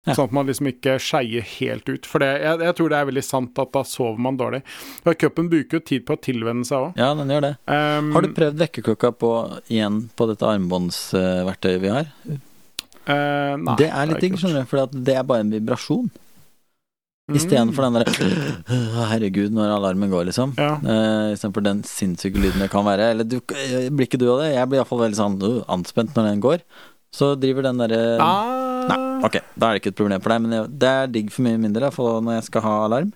Ja. Sånn at man liksom ikke skeier helt ut. For det, jeg, jeg, tror det er veldig sant at da sover man dårlig. Og Cupen bruker jo tid på å tilvenne seg òg. Ja, den gjør det. Um, har du prøvd vekkerklokka på, igjen på dette armbåndsverktøyet vi har? Uh, nei, det er litt digg, skjønner du, for det er bare en vibrasjon. Mm. Istedenfor den derre Herregud, når alarmen går, liksom. Ja. Uh, Istedenfor den sinnssyke lyden det kan være. Eller du, blir ikke du av det? Jeg blir iallfall veldig sånn uh, anspent når den går. Så driver den derre ah. Nei, ok, da er det ikke et problem for deg, men det er digg for mye mindre for når jeg skal ha alarm.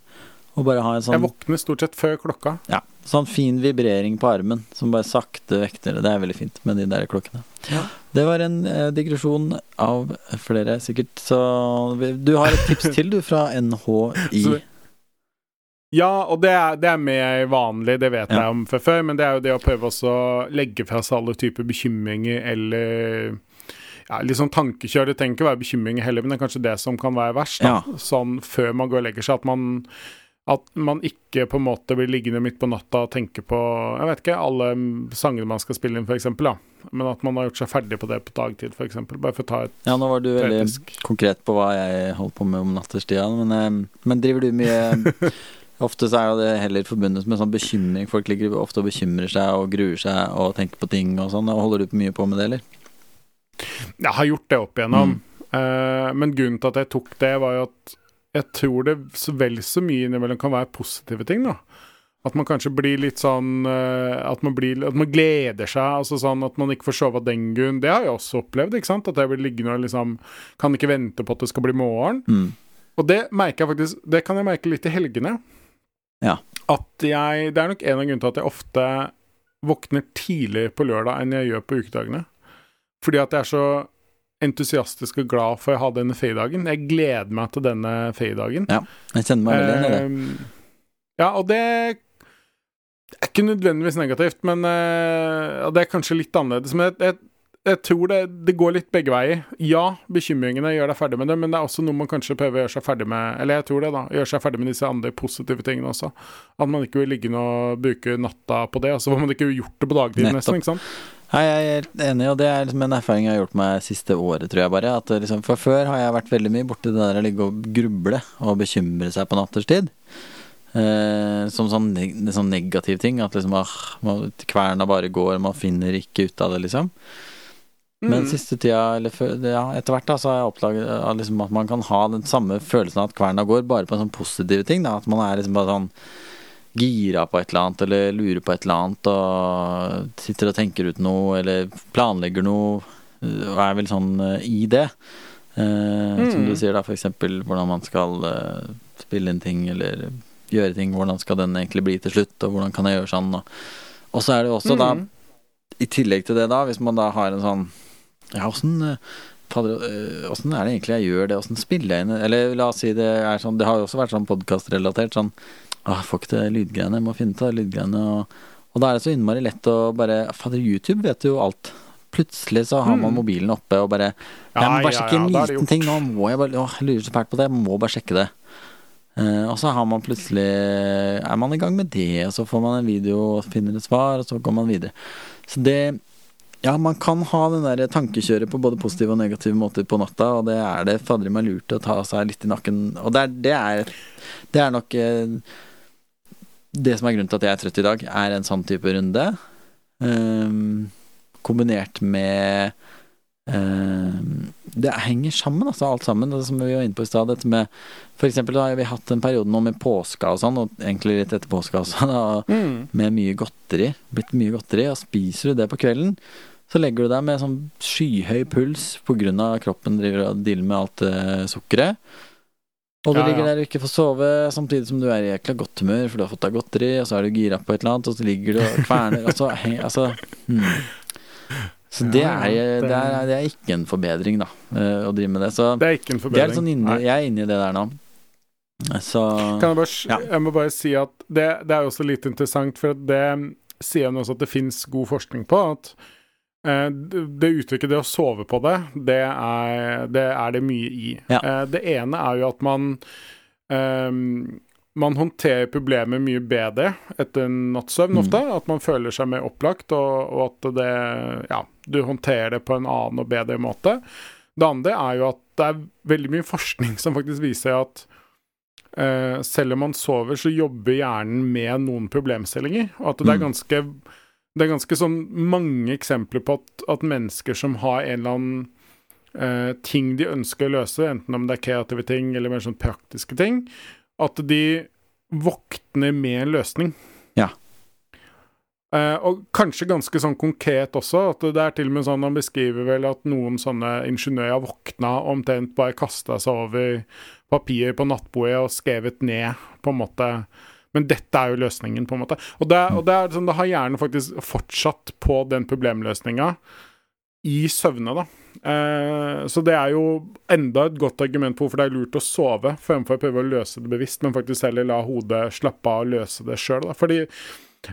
Og bare ha en sånn Jeg våkner stort sett før klokka. Ja. Sånn fin vibrering på armen som bare sakte vekter det. Det er veldig fint med de der klokkene. Ja. Det var en eh, digresjon av flere, sikkert. Så du har et tips til, du, fra NHI. Så, ja, og det er, det er mer vanlig, det vet ja. jeg om fra før, men det er jo det å prøve å legge fra seg alle typer bekymringer eller ja, litt sånn tankekjør. Det trenger ikke være bekymringer heller, men det er kanskje det som kan være verst. Ja. Sånn før man går og legger seg. At man, at man ikke på en måte blir liggende midt på natta og tenke på jeg vet ikke, alle sangene man skal spille inn, f.eks. Men at man har gjort seg ferdig på det på dagtid, f.eks. Bare for å ta et Ja, nå var du veldig teoretisk. konkret på hva jeg holdt på med om natterstida, men, eh, men driver du mye Ofte så er det heller forbundet med sånn bekymring. Folk ligger ofte og bekymrer seg og gruer seg og tenker på ting og sånn. Holder du mye på med det, eller? Jeg har gjort det opp igjennom. Eh, men grunnen til at jeg tok det, var jo at jeg tror det så vel så mye innimellom kan være positive ting, da. At man kanskje blir litt sånn eh, at, man blir, at man gleder seg. altså sånn At man ikke får sove av den grunn. Det har jeg også opplevd. ikke sant? At jeg blir liggende og liksom Kan ikke vente på at det skal bli morgen. Mm. Og det merker jeg faktisk Det kan jeg merke litt i helgene. Ja. At jeg Det er nok en av grunnene til at jeg ofte våkner tidligere på lørdag enn jeg gjør på ukedagene. Fordi at jeg er så entusiastisk og glad for å ha denne feiedagen. Jeg gleder meg til denne feiedagen. Ja, jeg kjenner meg veldig igjen i det. Ehm, ja, og det er ikke nødvendigvis negativt, men uh, det er kanskje litt annerledes. Men jeg, jeg, jeg tror det, det går litt begge veier. Ja, bekymringene gjør deg ferdig med det, men det er også noe man kanskje prøver å gjøre seg ferdig med Eller jeg tror det, da. Gjøre seg ferdig med disse andre positive tingene også. At man ikke vil ligge og bruke natta på det. Altså får man ikke gjort det på dagtid, nesten. ikke sant? Nei, jeg er helt enig, og det er liksom en erfaring jeg har gjort meg siste året, tror jeg bare. At liksom, for før har jeg vært veldig mye borti det der å ligge og gruble og bekymre seg på natterstid. Eh, som sånn, neg sånn negativ ting. At liksom ah, man, kverna bare går, man finner ikke ut av det, liksom. Men Mm. siste tida, eller før, ja, etter hvert, da, så har jeg oppdaget eh, liksom, at man kan ha den samme følelsen av at kverna går, bare på en sånn positive ting. Da. At man er liksom bare sånn gira på et eller annet, eller lurer på et eller annet, og sitter og tenker ut noe, eller planlegger noe, og er vel sånn eh, i det. Eh, Som Mm. du sier, da, eksempel hvordan man skal eh, spille inn ting, eller gjøre ting. Hvordan skal den egentlig bli til slutt, og hvordan kan jeg gjøre sånn, og, og så er det jo også da Mm. i tillegg til det, da, hvis man da har en sånn Ja, åssen Åssen er det egentlig jeg gjør det? Åssen spiller jeg inn Eller la oss si det er sånn Det har jo også vært sånn podkastrelatert. Sånn Jeg får ikke til lydgreiene. Jeg må finne ut av lydgreiene. Og, og da er det så innmari lett å bare Fader, YouTube vet jo alt. Plutselig så har man Mm. mobilen oppe og bare Jeg må bare sjekke en liten ting. Nå må jeg bare jeg lurer så fælt på det. Jeg må bare sjekke det. Uh, og så har man plutselig Er man i gang med det, og så får man en video og finner et svar, og så går man videre. Så det Ja, man kan ha den der tankekjøret på både positive og negative måter på natta, og det er det fadder meg lurt å ta seg litt i nakken. Og det er, det er, det er nok eh, Det som er grunnen til at jeg er trøtt i dag, er en sånn type runde. Um, kombinert med um, Det henger sammen, altså, alt sammen. Det som vi var inne på i stad. Dette med For eksempel da har vi hatt en periode nå med påska og sånn, og egentlig litt etter påska også, da, Mm. med mye godteri. Blitt mye godteri, og spiser du det på kvelden, så legger du deg med sånn skyhøy puls pga. kroppen driver og dealer med alt uh, sukkeret. Og du Ja, ja. ligger der og ikke får sove, samtidig som du er i jækla godt humør, for du har fått deg godteri, og så er du gira på et eller annet, og så ligger du og kverner, og så Altså hmm. Så det er, det, er, det er ikke en forbedring, da, eh, å drive med det. Så Det er ikke en forbedring. sånn inni, jeg er inne i det der nå. Så Kan jeg, bare, Ja. jeg må bare si at det, det er også litt interessant, for det sier han også at det fins god forskning på. At det det uttrykket det å sove på det, det er det, er det mye i. Ja. Eh, det ene er jo at man um, man håndterer problemer mye bedre etter en natts søvn Mm. ofte. At man føler seg mer opplagt, og, og at det Ja, du håndterer det på en annen og bedre måte. Det andre er jo at det er veldig mye forskning som faktisk viser at uh, selv om man sover, så jobber hjernen med noen problemstillinger. Og at det er Mm. ganske Det er ganske sånn mange eksempler på at, at mennesker som har en eller annen eh, ting de ønsker å løse, enten om det er kreative ting eller mer sånn praktiske ting, at de våkner med en løsning. Ja. Eh, og kanskje ganske sånn konkret også, at det er til og med sånn han beskriver vel at noen sånne ingeniører våkna og omtrent bare kasta seg over papir på nattbordet og skrevet ned, på en måte. Men dette er jo løsningen, på en måte. Og det, og det sånn, det har hjernen faktisk fortsatt på den problemløsninga i søvne, da. Eh, så det er jo enda et godt argument på hvorfor det er lurt å sove, fremfor å prøve å løse det bevisst, men faktisk heller la hodet slappe av og løse det sjøl. Fordi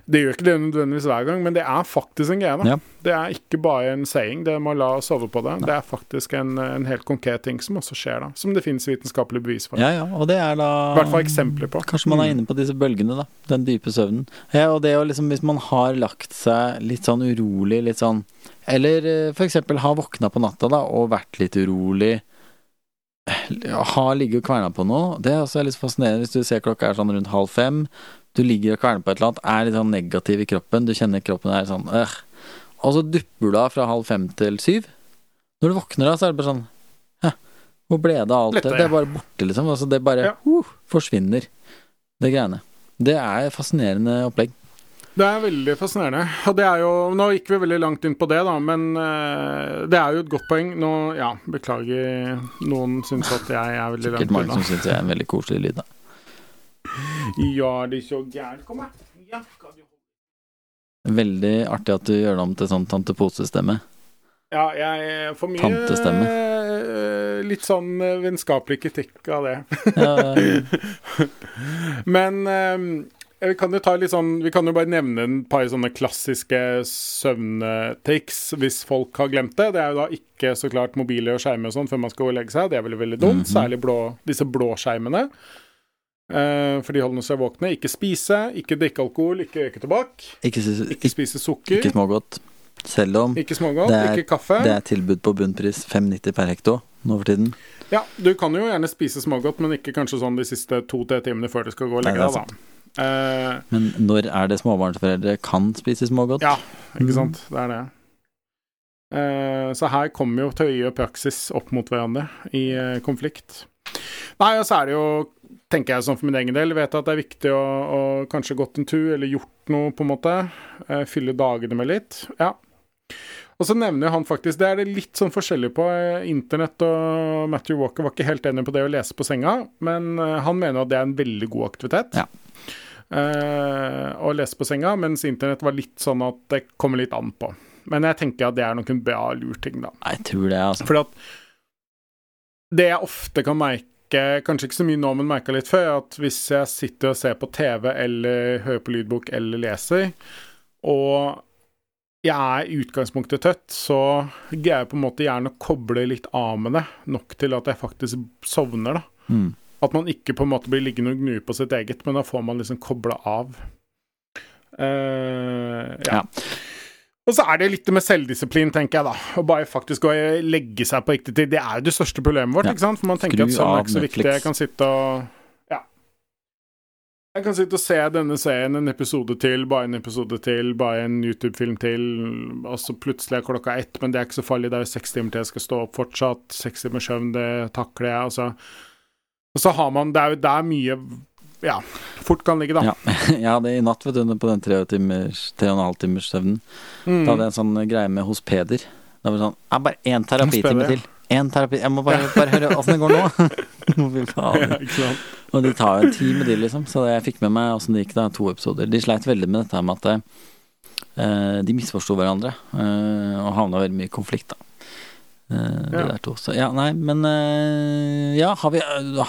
det gjør ikke det nødvendigvis hver gang, men det er faktisk en greie. da. Ja. Det er ikke bare en saying, det må la sove på det. Det er faktisk en, en helt konkret ting som også skjer, da. Som det finnes vitenskapelig bevis for. Ja, ja, og det er da I hvert fall eksempler på. Kanskje man er Mm. inne på disse bølgene, da. Den dype søvnen. Ja, og det å liksom, hvis man har lagt seg litt sånn urolig, litt sånn Eller f.eks. for eksempel har våkna på natta, da, og vært litt urolig. eh, Har ligget og kverna på noe. Det er også litt fascinerende hvis du ser klokka er sånn rundt halv fem. Du ligger og kverner på et eller annet, er litt sånn negativ i kroppen. Du kjenner kroppen er sånn øh. Og så dupper du av fra halv fem til syv. Når du våkner da, så er det bare sånn Hæ, hvor ble det av alt Lette, det? Det er bare borte, liksom. Altså, det bare Ja. uh, forsvinner, det greiene. Det er fascinerende opplegg. Det er veldig fascinerende. Og det er jo Nå gikk vi veldig langt inn på det, da, men uh, det er jo et godt poeng. Nå, ja, beklager noen syns at jeg er veldig Sikkert mange som syns jeg er en veldig koselig lyd, da. Ja, det er så gærent. Kom her. Ja, skal du Veldig artig at du gjør det om til sånn tante Pose-stemme. Ja, jeg får mye Tantestemme. eh, Litt sånn eh, vennskapelig kritikk av det. Ja, Men eh, vi kan sånn Vi kan jo bare nevne et par sånne klassiske søvntriks hvis folk har glemt det. Det er jo da ikke så klart mobiler og skjermer og sånn før man skal legge seg. Det er veldig veldig dumt. Mhm. Særlig blå, disse blå skjermene. Eh, for de holder seg våkne. Ikke spise, ikke drikke alkohol, ikke røyke tobakk. ikke, Ikke spise sukker. ikke smågodt. Selv om Ikke smågodt, Det er- ikke kaffe. det er tilbud på bunnpris 5,90 per hekto nå for tiden. Ja, du kan jo gjerne spise smågodt, men ikke kanskje sånn de siste to-tre timene før du skal gå og legge deg, da. Eh, Men når er det småbarnsforeldre kan spise smågodt? Ja, ikke sant. sant. Det er det. Uh, så her kommer jo teori og praksis opp mot hverandre i uh, konflikt. Nei, og så er det jo, tenker jeg sånn for min egen del, vet at det er viktig å, å kanskje gått en tur, eller gjort noe, på en måte. Eh, fylle dagene med litt. Ja. Og så nevner han faktisk, det er det litt sånn forskjellig på. eh, Internett og Matthew Walker var ikke helt enig på det å lese på senga, men eh, han mener at det er en veldig god aktivitet. Ja. Å lese på senga, mens internett var litt sånn at det kommer litt an på. Men jeg tenker at det er nok en bra, lur ting, da. Jeg tror det, altså. Fordi at det jeg ofte kan merke, kanskje ikke så mye nå, men merka litt før, at hvis jeg sitter og ser på TV eller hører på lydbok eller leser, og jeg er i utgangspunktet tøtt, så greier jeg på en måte gjerne å koble litt av med det, nok til at jeg faktisk sovner, da. Mm. At man ikke på en måte blir liggende og gnu på sitt eget, men da får man liksom kobla av. Uh, ja. Ja. Og så er det litt med selvdisiplin, tenker jeg, da. Å bare faktisk gå og legge seg på riktig tid. Det er jo det største problemet vårt, Ja. ikke sant? For man tenker Skru at sånn er ikke så viktig. Jeg kan sitte og Ja. Jeg kan sitte og se denne serien en episode til, bare en episode til, bare en YouTube-film til, og så plutselig er klokka ett, men det er ikke så farlig, det er jo seks timer til jeg skal stå opp fortsatt. Seks timer søvn, det takler jeg, altså. Og så har man Det er jo der mye ja, fort kan ligge, da. Ja. Jeg hadde i natt, vet du, på den tre, timers, tre og en halv timers søvnen, Mm. da hadde jeg en sånn greie med hos Peder. Da var det sånn Jeg bare én terapitime til. Én terapi Jeg må bare, bare høre åssen det går nå. Fy ja, faen. Og det tar jo en time, de, liksom. Så jeg fikk med meg åssen det gikk da, to episoder. De sleit veldig med dette med at uh, de misforsto hverandre, uh, og havna veldig mye i konflikt, da. Eh, Ja. der to. Så ja, nei, men eh, Ja, har vi,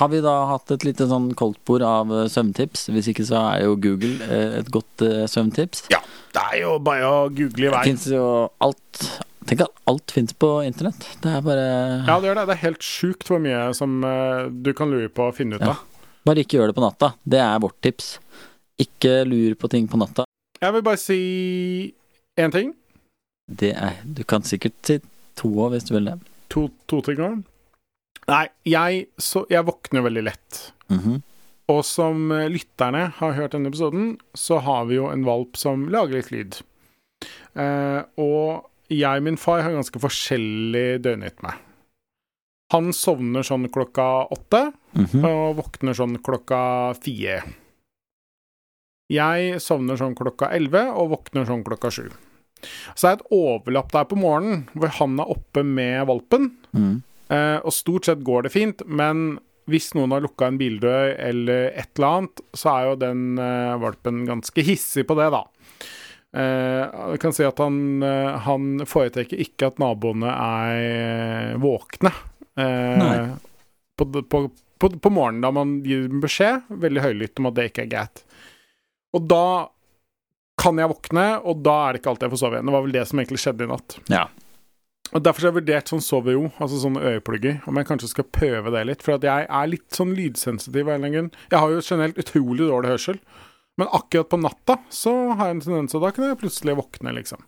har vi da hatt et lite sånn koldtbord av eh, søvntips? Hvis ikke så er jo Google eh, et godt eh, søvntips. Ja, det er jo bare å google i Det vei. fins jo alt Tenk at alt fins på internett. Det er bare Ja, det gjør det. Det er helt sjukt hvor mye som eh, du kan lure på å finne ut Ja. Bare ikke gjør det på natta. Det er vårt tips. Ikke lur på ting på natta. Jeg vil bare si én ting. Det er Du kan sikkert si to òg, hvis du vil det. To, to ting nå. Nei, jeg, så, jeg våkner veldig lett. Mhm. Og som eh, lytterne har hørt denne episoden, så har vi jo en valp som lager litt lyd. Eh, og jeg og min far har ganske forskjellig døgnrytme. Han sovner sånn klokka åtte, Mhm. og våkner sånn klokka fire. Jeg sovner sånn klokka elleve og våkner sånn klokka sju. Så er det et overlapp der på morgenen hvor han er oppe med valpen, Mm. eh, og stort sett går det fint, men hvis noen har lukka en bildør eller et eller annet, så er jo den eh, valpen ganske hissig på det, da. Eh, jeg kan si at han, eh, han foretrekker ikke at naboene er våkne. Eh, på, på, på, på morgenen, da man gir dem beskjed, veldig høylytt om at det ikke er greit. Og da kan jeg våkne, og da er det ikke alltid jeg får sove igjen. Det var vel det som egentlig skjedde i natt. Ja. Og Derfor har jeg vurdert sånn sovero, altså sånne øyeplugger, om jeg kanskje skal prøve det litt. For at jeg er litt sånn lydsensitiv av en eller annen grunn. Jeg har jo generelt utrolig dårlig hørsel. Men akkurat på natta så har jeg en tendens, og da kan jeg plutselig våkne, liksom.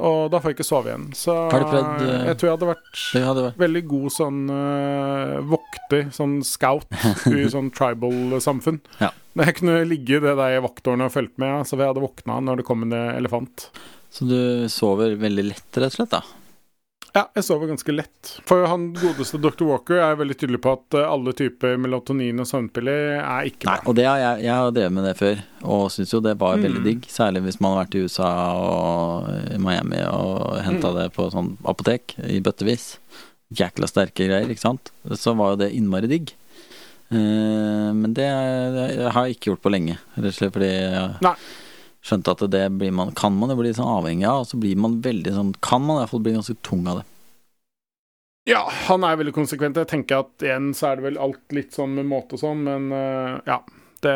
Og da får jeg ikke sove igjen. Så prøvd, uh, jeg tror jeg hadde vært hadde vært veldig god sånn uh, vokter, sånn scout i sånn tribal-samfunn. Ja. Men jeg kunne ligge i det der vakttårnet og fulgt med, så jeg hadde våkna når det kom en elefant. Så du sover veldig lett, rett og slett, da? Ja, jeg sover ganske lett. For han godeste Dr. Walker er veldig tydelig på at eh, alle typer melatonin og søvnpiller er ikke Nei, og det har jeg, jeg har drevet med det før, og syns jo det var Mm. veldig digg. Særlig hvis man har vært i USA og i Miami og henta Mm. det på sånn apotek i bøttevis. Jækla sterke greier, ikke sant. Så var jo det innmari digg. Eh, men det, det har jeg ikke gjort på lenge, rett og slett fordi jeg Nei. Skjønte at det blir man, kan man jo bli sånn avhengig av, og så blir man veldig sånn Kan man i hvert fall bli ganske tung av det. Ja, han er veldig konsekvent. Jeg tenker at igjen så er det vel alt litt sånn med måte og sånn, men uh, ja. Det,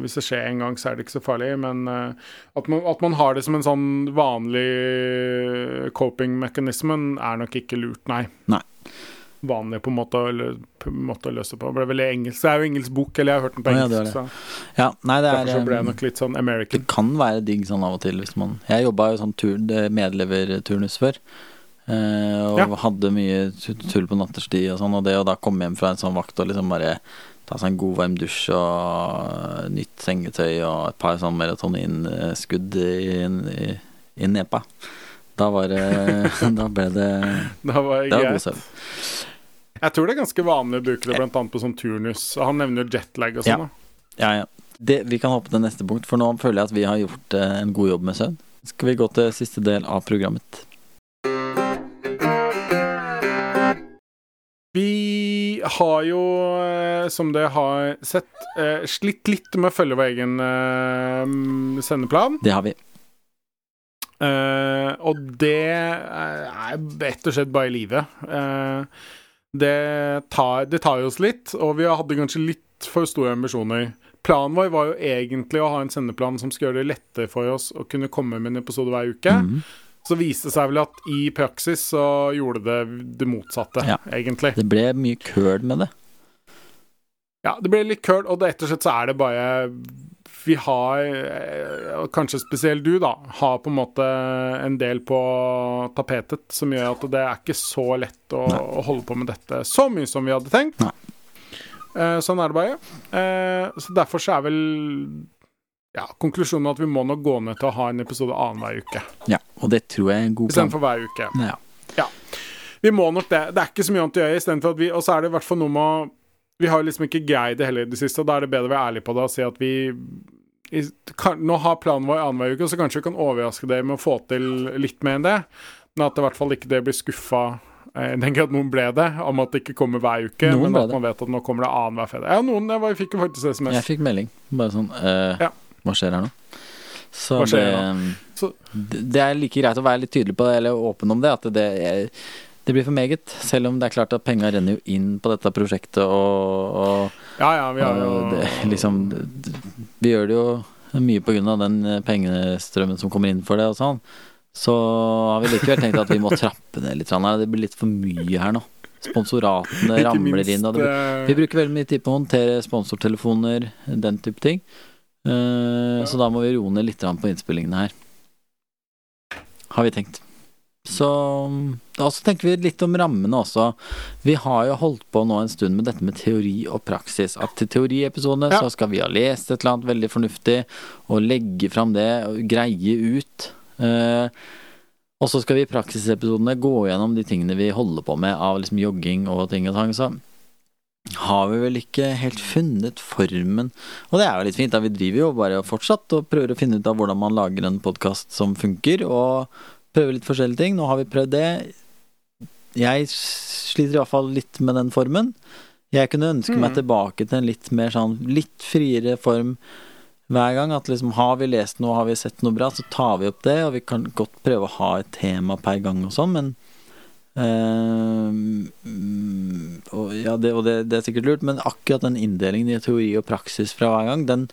hvis det skjer en gang, så er det ikke så farlig, men uh, at, man, at man har det som en sånn vanlig coping-mekanismen, er nok ikke lurt, nei. Nei. Vanlig på en måte å, på en måte å løse på. Det ble veldig engelsk. Det er jo engelsk bok, eller jeg har hørt den på engelsk. ja, det det. så Ja, nei, det Derfor så er ble jeg eh, nok litt sånn Det kan være digg sånn av og til hvis man Jeg jobba jo sånn tur, medleverturnus før. eh, og Ja. hadde mye tull på nattestid og sånn, og det å da komme hjem fra en sånn vakt og liksom bare ta seg en god varm dusj og nytt sengetøy og et par sånn melatonin-skudd i, i, i nepa. Da var det Da ble det Det var Det var god søvn. Jeg tror det er ganske vanlig å bruke det blant annet på sånn turnus. Han nevner jo jetlag og sånn. Ja. Ja, ja. Det, vi kan hoppe til neste punkt, for nå føler jeg at vi har gjort eh, en god jobb med søvn. Skal vi gå til siste del av programmet? Vi har jo, eh, som dere har sett, eh, slitt litt med å følge vår egen sendeplan. Det har vi. Og det er rett og slett bare livet. Eh, det, tar, det tar oss litt, og vi hadde kanskje litt for store ambisjoner. Planen vår var jo egentlig å ha en sendeplan som skulle gjøre det lettere for oss å kunne komme med en episode hver uke. Mm. Så viste det seg vel at i praksis så gjorde det det motsatte, Ja. egentlig. Det ble mye køl med det. Ja, det ble litt køl, og rett og slett så er det bare Vi har, eh, kanskje spesielt du, da, har på en måte en del på tapetet som gjør at det er ikke så lett å, å holde på med dette så mye som vi hadde tenkt. Eh, sånn er det bare. Eh, så derfor så er vel ja, konklusjonen at vi må nok gå ned til å ha en episode annenhver uke Ja, og det tror jeg er en god plan. istedenfor hver uke. Ja. Vi må nok det. Det er ikke så mye annet å gjøre. Istedenfor at vi, og så er det i hvert fall noe med å Vi har liksom ikke greid det heller i det siste, og da er det bedre å være ærlig på det og si at vi i, kan, Nå har planen vår annenhver uke, så kanskje vi kan overraske dere med å få til litt mer enn det. Men at i hvert fall ikke det blir skuffa eh, i den grad noen ble det, om at det ikke kommer hver uke. Noen men at man vet at nå kommer det annenhver fredag. Ja, noen jeg var, fikk jo faktisk SMS. Jeg fikk melding. Bare sånn eh, Ja. Hva skjer her nå? Så, skjer det, Så- det det er like greit å være litt tydelig på det, eller åpen om det, at det, er, det blir for meget. Selv om det er klart at penga renner jo inn på dette prosjektet, og, og, Ja, ja, vi har jo det, liksom Vi gjør det jo mye på grunn av den eh, pengestrømmen som kommer inn for det og sånn. Så har vi likevel tenkt at vi må trappe ned litt. Det blir litt for mye her nå. Sponsoratene ramler inn. Det, eh, vi bruker veldig mye tid på å håndtere sponsortelefoner, den type ting. Eh, Så da må vi roe ned litt på innspillingene her. Har vi tenkt. Så Og så tenker vi litt om rammene også. Vi har jo holdt på nå en stund med dette med teori og praksis. At til teoriepisodene Ja. så skal vi ha lest et eller annet veldig fornuftig og legge fram det og greie ut. Eh, og så skal vi i praksisepisodene gå gjennom de tingene vi holder på med av liksom jogging og ting og tang. Så har vi vel ikke helt funnet formen. Og det er jo litt fint, da. Vi driver jo bare fortsatt og prøver å finne ut av hvordan man lager en podkast som funker, og prøver litt forskjellige ting. Nå har vi prøvd det. Jeg sliter iallfall litt med den formen. Jeg kunne ønske meg Mm. tilbake til en litt mer sånn litt friere form hver gang. At liksom har vi lest noe, har vi sett noe bra, så tar vi opp det. Og vi kan godt prøve å ha et tema per gang og sånn, men mm, og ja, det, og det, det er sikkert lurt, men akkurat den inndelingen i teori og praksis fra hver gang, den,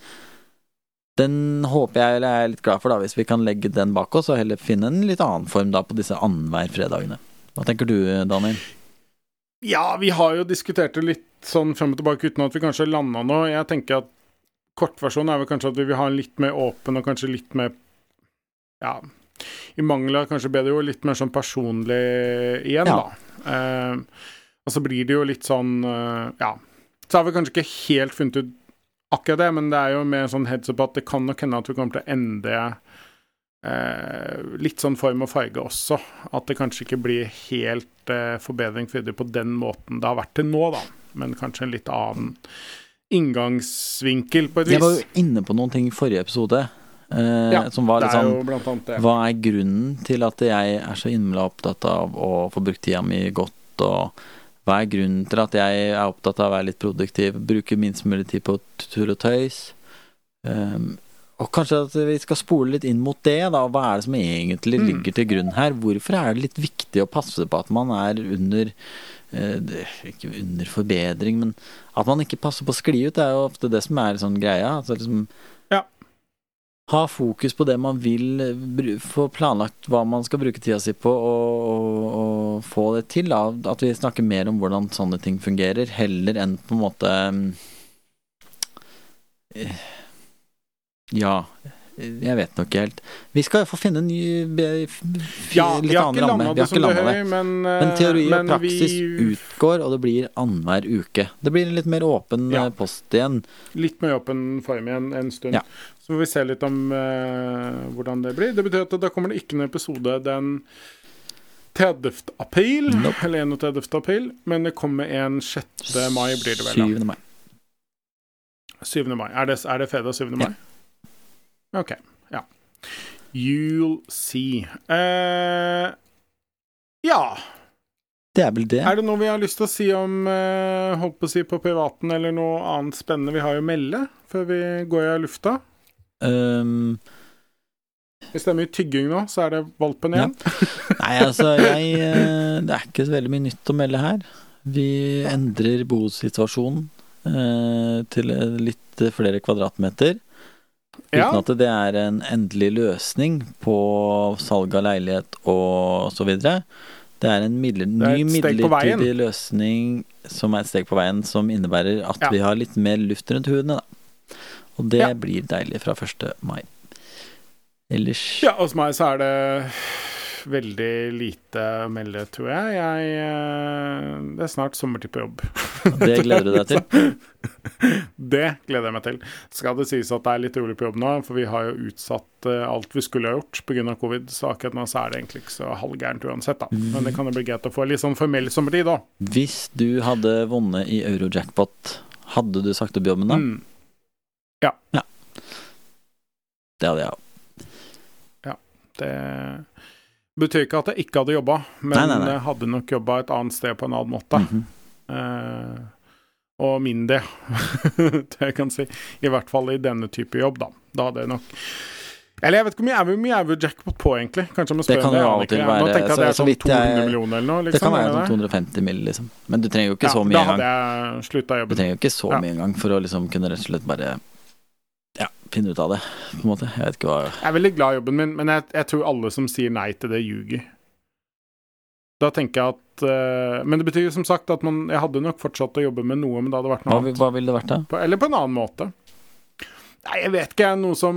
den håper jeg, eller er litt glad for, da, hvis vi kan legge den bak oss, og heller finne en litt annen form da på disse annenhver fredagene. Hva tenker du, Daniel? Ja, vi har jo diskutert det litt sånn frem og tilbake uten at vi kanskje landa nå. Jeg tenker at kortversjonen er vel kanskje at vi vil ha en litt mer åpen og kanskje litt mer Ja, i mangel av kanskje bedre ord, litt mer sånn personlig igjen, Ja. da. Eh, og så blir det jo litt sånn eh, Ja. Så har vi kanskje ikke helt funnet ut akkurat det, men det er jo mer sånn heads up at det kan nok hende at vi kommer til å endre eh, litt sånn form og farge også. At det kanskje ikke blir helt eh, forbedring videre på den måten det har vært til nå, da. Men kanskje en litt annen inngangsvinkel, på et vis. Jeg var jo inne på noen ting i forrige episode. eh, Ja, som var litt sånn. Hva er grunnen til at jeg er så innmari opptatt av å få brukt tida mi godt, og hva er grunnen til at jeg er opptatt av å være litt produktiv, bruke minst mulig tid på tur og tøys? Um, og kanskje at vi skal spole litt inn mot det, da. Hva er det som egentlig Mm. ligger til grunn her? Hvorfor er det litt viktig å passe på at man er under eh, Ikke under forbedring, men at man ikke passer på å skli ut, det er jo ofte det som er sånn greia. Altså liksom. Ha fokus på det man vil, eh, få planlagt hva man skal bruke tida si på, og, og, og få det til. Da. At vi snakker mer om hvordan sånne ting fungerer, heller enn på en måte eh, Ja, jeg vet nok ikke helt. Vi skal få finne en ny Ja, litt annen ramme. Vi har ikke landa det. høy, men, Men teori teori og praksis vi, utgår, og det blir annenhver uke. Det blir en litt mer åpen Ja. eh, post igjen. Litt mer åpen form igjen en stund. Ja. Så får vi se litt om uh, hvordan det blir. Det betyr at da kommer det ikke en episode den 30. april, Nope. eller 31. april, men det kommer en 6. mai, blir det vel. 7. mai. 7. mai. Er det, er det fredag 7. mai? Ok. Ja. You'll see. Uh, ja. Det er vel det. Er det noe vi har lyst til å si om uh, holdt på å si på privaten, eller noe annet spennende vi har å melde før vi går i lufta? Um, Hvis det er mye tygging nå, så er det valpen Ja. igjen. nei, altså, jeg eh, Det er ikke så veldig mye nytt å melde her. Vi endrer bosituasjonen eh, til litt flere kvadratmeter. Ja. Uten at det er en endelig løsning på salg av leilighet og så videre. Det er en midler, Det er ny midlertidig løsning som er et steg på veien, som innebærer at Ja. vi har litt mer luft rundt hudene, da. Og det Ja. blir deilig fra 1. mai. Ellers Ja, hos meg så er det veldig lite å melde, tror jeg. jeg eh, det er snart sommertid på jobb. Det gleder du deg til? Det gleder jeg meg til. Skal det sies at det er litt rolig på jobb nå, for vi har jo utsatt eh, alt vi skulle ha gjort pga. covid, så akkurat nå så er det egentlig ikke så halvgærent uansett, da. Men det kan jo bli greit å få litt sånn formell sommertid, òg. Hvis du hadde vunnet i Eurojackpot, hadde du sagt opp jobben da? Mm. Det hadde jeg òg. Det betyr ikke at jeg ikke hadde jobba, men Nei, nei, nei. jeg hadde nok jobba et annet sted på en annen måte. Mhm. Eh, og mindre, det jeg kan si. I hvert fall i denne type jobb, da. Da hadde jeg nok Eller jeg vet ikke hvor mye er, jackpot på, egentlig? Kanskje jeg må Det kan det. jo alltid av og til ikke. Være- jeg så- det er så sånn vidt jeg- millioner eller noe, liksom. Det kan være sånn 250 mill., liksom. Men du trenger jo ikke så mye Da engang. jeg Du trenger jo ikke så Ja. mye engang for å liksom kunne rett og slett bare ja, finne ut av det, på en måte. Jeg vet ikke hva Jeg er veldig glad i jobben min, men jeg, jeg tror alle som sier nei til det, ljuger. Da tenker jeg at uh, Men det betyr som sagt at man Jeg hadde nok fortsatt å jobbe med noe, men det hadde vært noe Hva, annet. hva ville det vært, da? På, eller på en annen måte. Nei, jeg vet ikke. Noe som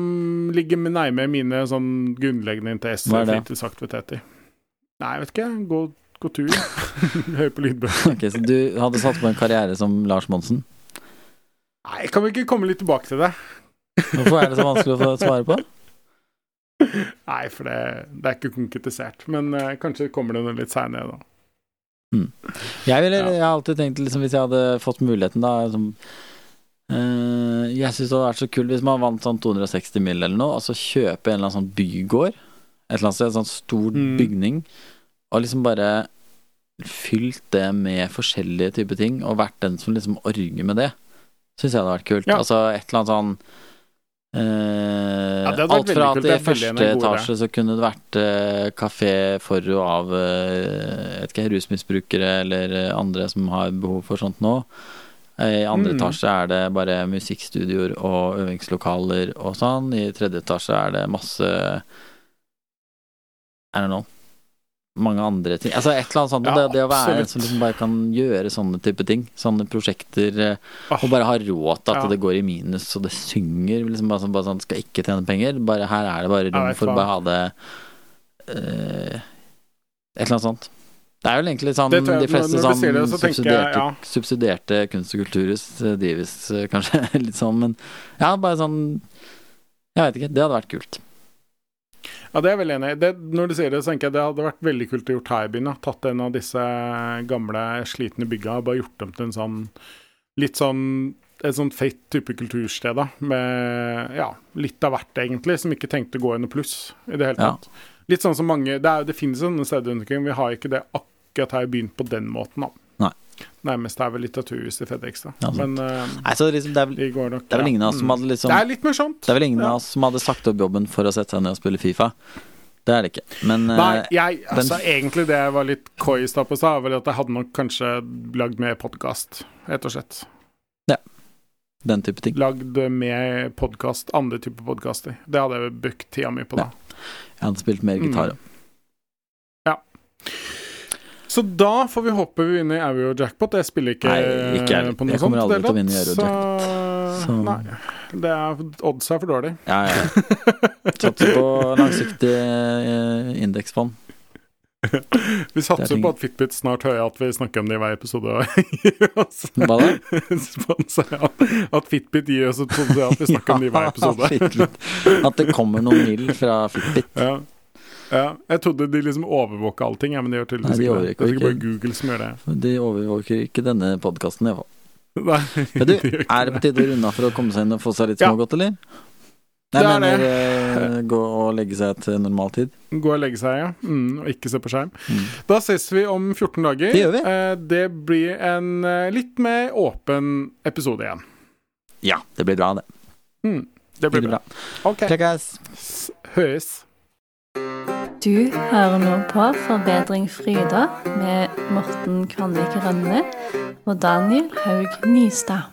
ligger med nærme mine sånn grunnleggende interesser er og fritidsaktiviteter. Nei, jeg vet ikke. Gå, gå tur. Hør på lydbøker. Ok, Så du hadde satt på en karriere som Lars Monsen? Nei, kan vi ikke komme litt tilbake til det? Hvorfor er det så vanskelig å svare på? Nei, for det, det er ikke konkretisert. Men uh, kanskje kommer det noe litt seinere, da. Jeg, ville, Ja. jeg har alltid tenkt liksom, hvis jeg hadde fått muligheten da liksom, uh, Jeg syns det hadde vært så kult hvis man vant sånn 260 mill. eller noe, og så kjøpe en eller annen sånn bygård et eller annet sted, en sånn stor Mm. bygning, og liksom bare fylt det med forskjellige typer ting, og vært den som liksom orger med det. Syns jeg hadde vært kult. Ja. Altså et eller annet sånn eh, Ja, alt fra at i første etasje så kunne det vært eh, kafé for og av eh, ikke, rusmisbrukere eller eh, andre som har behov for sånt nå. I andre Mm. etasje er det bare musikkstudioer og øvingslokaler og sånn. I tredje etasje er det masse I don't know. Mange andre ting. Altså et eller annet sånt. Ja, det, det å være en som liksom bare kan gjøre sånne type ting. Sånne prosjekter. Ah, og bare ha råd til at Ja. det går i minus, og det synger. Liksom bare sånn, bare sånn Skal ikke tjene penger. Bare Her er det bare rom for å bare ha det uh, Et eller annet sånt. Det er vel egentlig sånn jeg- de fleste sier det, sånn så subsidierte, jeg, subsidierte, kunst- og kulturhus eh, drives kanskje litt sånn, men ja, bare sånn Jeg vet ikke. Det hadde vært kult. Ja, det er jeg veldig enig i. Det- Når du sier det, så tenker jeg det hadde vært veldig kult å gjort her i byen. da. Tatt en av disse gamle, slitne bygga og bare gjort dem til en sånn litt sånn et sånt feit type kultursted, da. Med ja, litt av hvert, egentlig, som ikke tenkte å gå i noe pluss i det hele Ja. tatt. Litt sånn som mange Det, er, det finnes sånne steder rundt omkring, vi har ikke det akkurat her i byen på den måten, da. Nei. Nærmest er vel Litteraturhuset i Fredrikstad. Ja. Men uh, Nei, så liksom, det, er vel, de går nok det er vel ingen av oss som Mm. hadde liksom Det er litt morsomt. Det er vel ingen Ja. av oss som hadde sagt opp jobben for å sette seg ned og spille Fifa. Det er det ikke. Men Nei, eh, jeg, altså egentlig det jeg var litt coy i stad på, sa, var vel at jeg hadde nok kanskje lagd mer podkast, rett og slett. den type ting. Lagd mer podkast, andre typer podkaster. Det hadde jeg brukt tida mi på da. Jeg hadde spilt mer gitar. Mm. Så da får vi håpe vi vinner Euro Jackpot. Jeg spiller ikke, Nei, ikke jeg. på noe Jeg kommer sånt. aldri til å vinne tatt. Euro Så- Nei. Det er, odds er for dårlig. Ja, ja. ja. Satser på langsiktig eh, indeksfond. Vi satser på at Fitbit snart hører at vi snakker om det i hver episode. Hva da? At Fitbit gir oss et sponsorat vi snakker om det i hver episode. Fitbit. At det kommer noen mil fra Fitbit. Ja. Ja. Jeg trodde de liksom overvåka allting, ja, men de gjør tydeligvis Nei, de ikke det. Det er ikke bare. Google som gjør det. De overvåker ikke denne podkasten, iallfall. Nei, Men du, de gjør ikke er det på tide å runde av for å komme seg inn og få seg litt smågodt, eller? Nei, Det er mener det. eh, gå og legge seg til normaltid. Gå og legge seg, ja. Mm, og ikke se på skjerm. Mm. Da ses vi om 14 dager. Det gjør vi. Eh, det blir en eh, litt mer åpen episode igjen. Ja, det blir bra, det. Mm, det blir Veldig bra. bra. OK. Høres. Du hører nå på Forbedring Fryda med Morten Kvanvik Rønne og Daniel Haug Nystad.